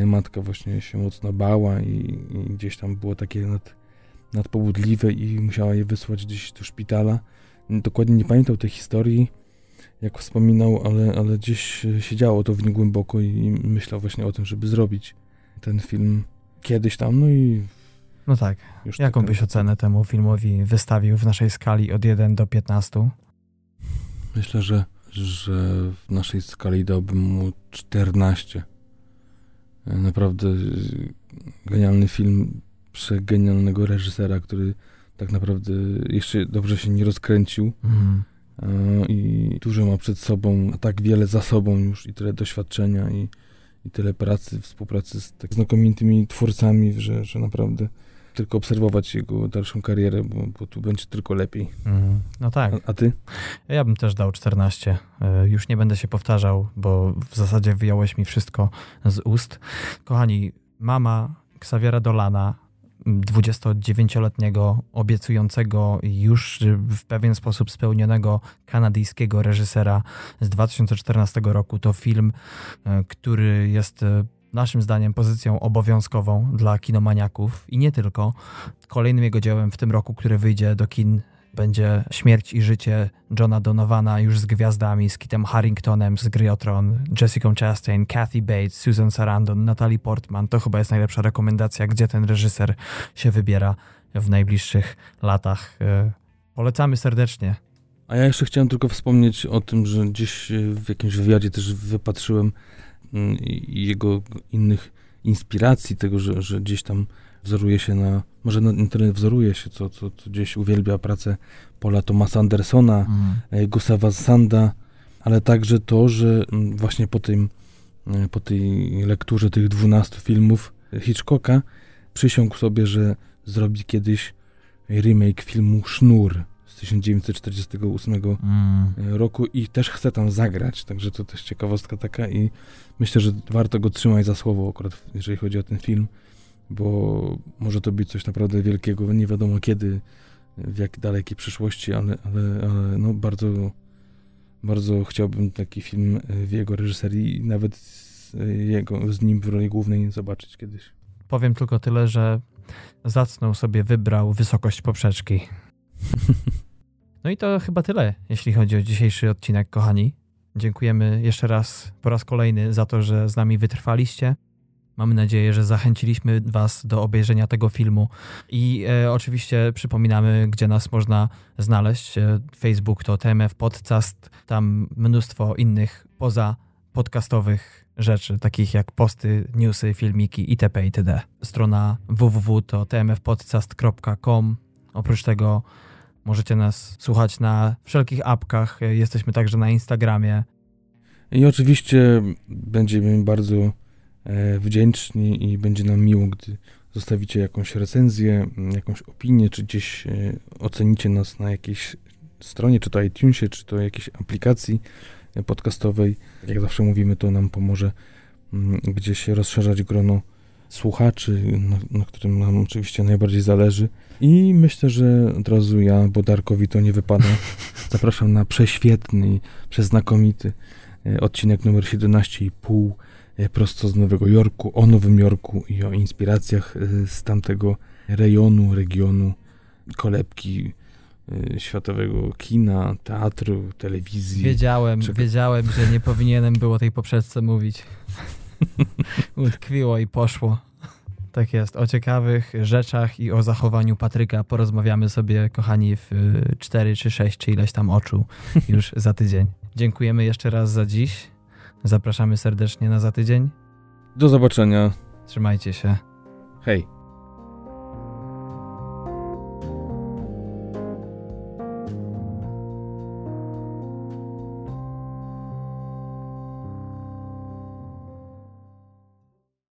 matka właśnie się mocno bała i, i gdzieś tam było takie nad, nadpobudliwe i musiała je wysłać gdzieś do szpitala. Dokładnie nie pamiętał tej historii, jak wspominał, ale, ale gdzieś e, siedziało to w nim głęboko i, i myślał właśnie o tym, żeby zrobić ten film kiedyś tam, no i No tak. już Jaką taka- byś ocenę temu filmowi wystawił w naszej skali od 1 do 15? Myślę, że, że w naszej skali dałbym mu 14. E, Naprawdę e, genialny film przegenialnego reżysera, który tak naprawdę jeszcze dobrze się nie rozkręcił Mhm. E, i dużo ma przed sobą, a tak wiele za sobą już i tyle doświadczenia i, i tyle pracy, współpracy z tak znakomitymi twórcami, że, że naprawdę tylko obserwować jego dalszą karierę, bo, bo tu będzie tylko lepiej. Mhm. No tak. A, a ty? Ja bym też dał 14. E, Już nie będę się powtarzał, bo w zasadzie wyjąłeś mi wszystko z ust. Kochani, mama Xaviera Dolana, 29-letniego, obiecującego już w pewien sposób spełnionego kanadyjskiego reżysera z 2014 roku, to film, e, który jest e, naszym zdaniem pozycją obowiązkową dla kinomaniaków i nie tylko. Kolejnym jego dziełem w tym roku, który wyjdzie do kin będzie Śmierć i życie Johna Donovana już z gwiazdami, z Kitem Harringtonem, z Griotron, Jessica Chastain, Kathy Bates, Susan Sarandon, Natalie Portman. To chyba jest najlepsza rekomendacja, gdzie ten reżyser się wybiera w najbliższych latach. E, polecamy serdecznie. A ja jeszcze chciałem tylko wspomnieć o tym, że gdzieś w jakimś wywiadzie też wypatrzyłem mm, jego innych inspiracji, tego, że, że gdzieś tam wzoruje się na, może na internet wzoruje się, co, co, co gdzieś uwielbia pracę Paula Thomasa Andersona, mm. Gustava Sanda, ale także to, że mm, właśnie po, tym, e, po tej lekturze tych 12 filmów Hitchcocka przysiągł sobie, że zrobi kiedyś remake filmu Sznur z 1948 mm. roku i też chce tam zagrać, także to też ciekawostka taka i myślę, że warto go trzymać za słowo akurat, jeżeli chodzi o ten film bo może to być coś naprawdę wielkiego, nie wiadomo kiedy, w jak dalekiej przyszłości, ale, ale, ale no bardzo, bardzo chciałbym taki film w jego reżyserii, nawet z, jego, z nim w roli głównej zobaczyć kiedyś. Powiem tylko tyle, że zacną sobie wybrał wysokość poprzeczki. (laughs) No i to chyba tyle, jeśli chodzi o dzisiejszy odcinek, kochani. Dziękujemy jeszcze raz, po raz kolejny za to, że z nami wytrwaliście. Mamy nadzieję, że zachęciliśmy Was do obejrzenia tego filmu. I e, oczywiście przypominamy, gdzie nas można znaleźć. E, Facebook to TMF Podcast, tam mnóstwo innych poza podcastowych rzeczy, takich jak posty, newsy, filmiki itp. itd. Strona www to tmfpodcast.com. Oprócz tego możecie nas słuchać na wszelkich apkach. E, jesteśmy także na Instagramie. I oczywiście będziemy bardzo E, wdzięczni i będzie nam miło, gdy zostawicie jakąś recenzję, jakąś opinię, czy gdzieś e, ocenicie nas na jakiejś stronie, czy to iTunesie, czy to jakiejś aplikacji podcastowej. Jak zawsze mówimy, to nam pomoże gdzieś rozszerzać grono słuchaczy, na, na, którym nam oczywiście najbardziej zależy. I myślę, że od razu ja, bo Darkowi to nie wypada, (laughs) zapraszam na prześwietny, przeznakomity e, odcinek numer 17,5 E, prosto z Nowego Jorku, o Nowym Jorku i o inspiracjach e, z tamtego rejonu, regionu, kolebki e, światowego kina, teatru, telewizji. Wiedziałem, wiedziałem, że nie powinienem było tej poprzedce mówić. (laughs) Utkwiło i poszło. Tak jest. O ciekawych rzeczach i o zachowaniu Patryka porozmawiamy sobie, kochani, w 4 czy 6 czy ileś tam oczu już za tydzień. Dziękujemy jeszcze raz za dziś. Zapraszamy serdecznie na za tydzień. Do zobaczenia. Trzymajcie się. Hej.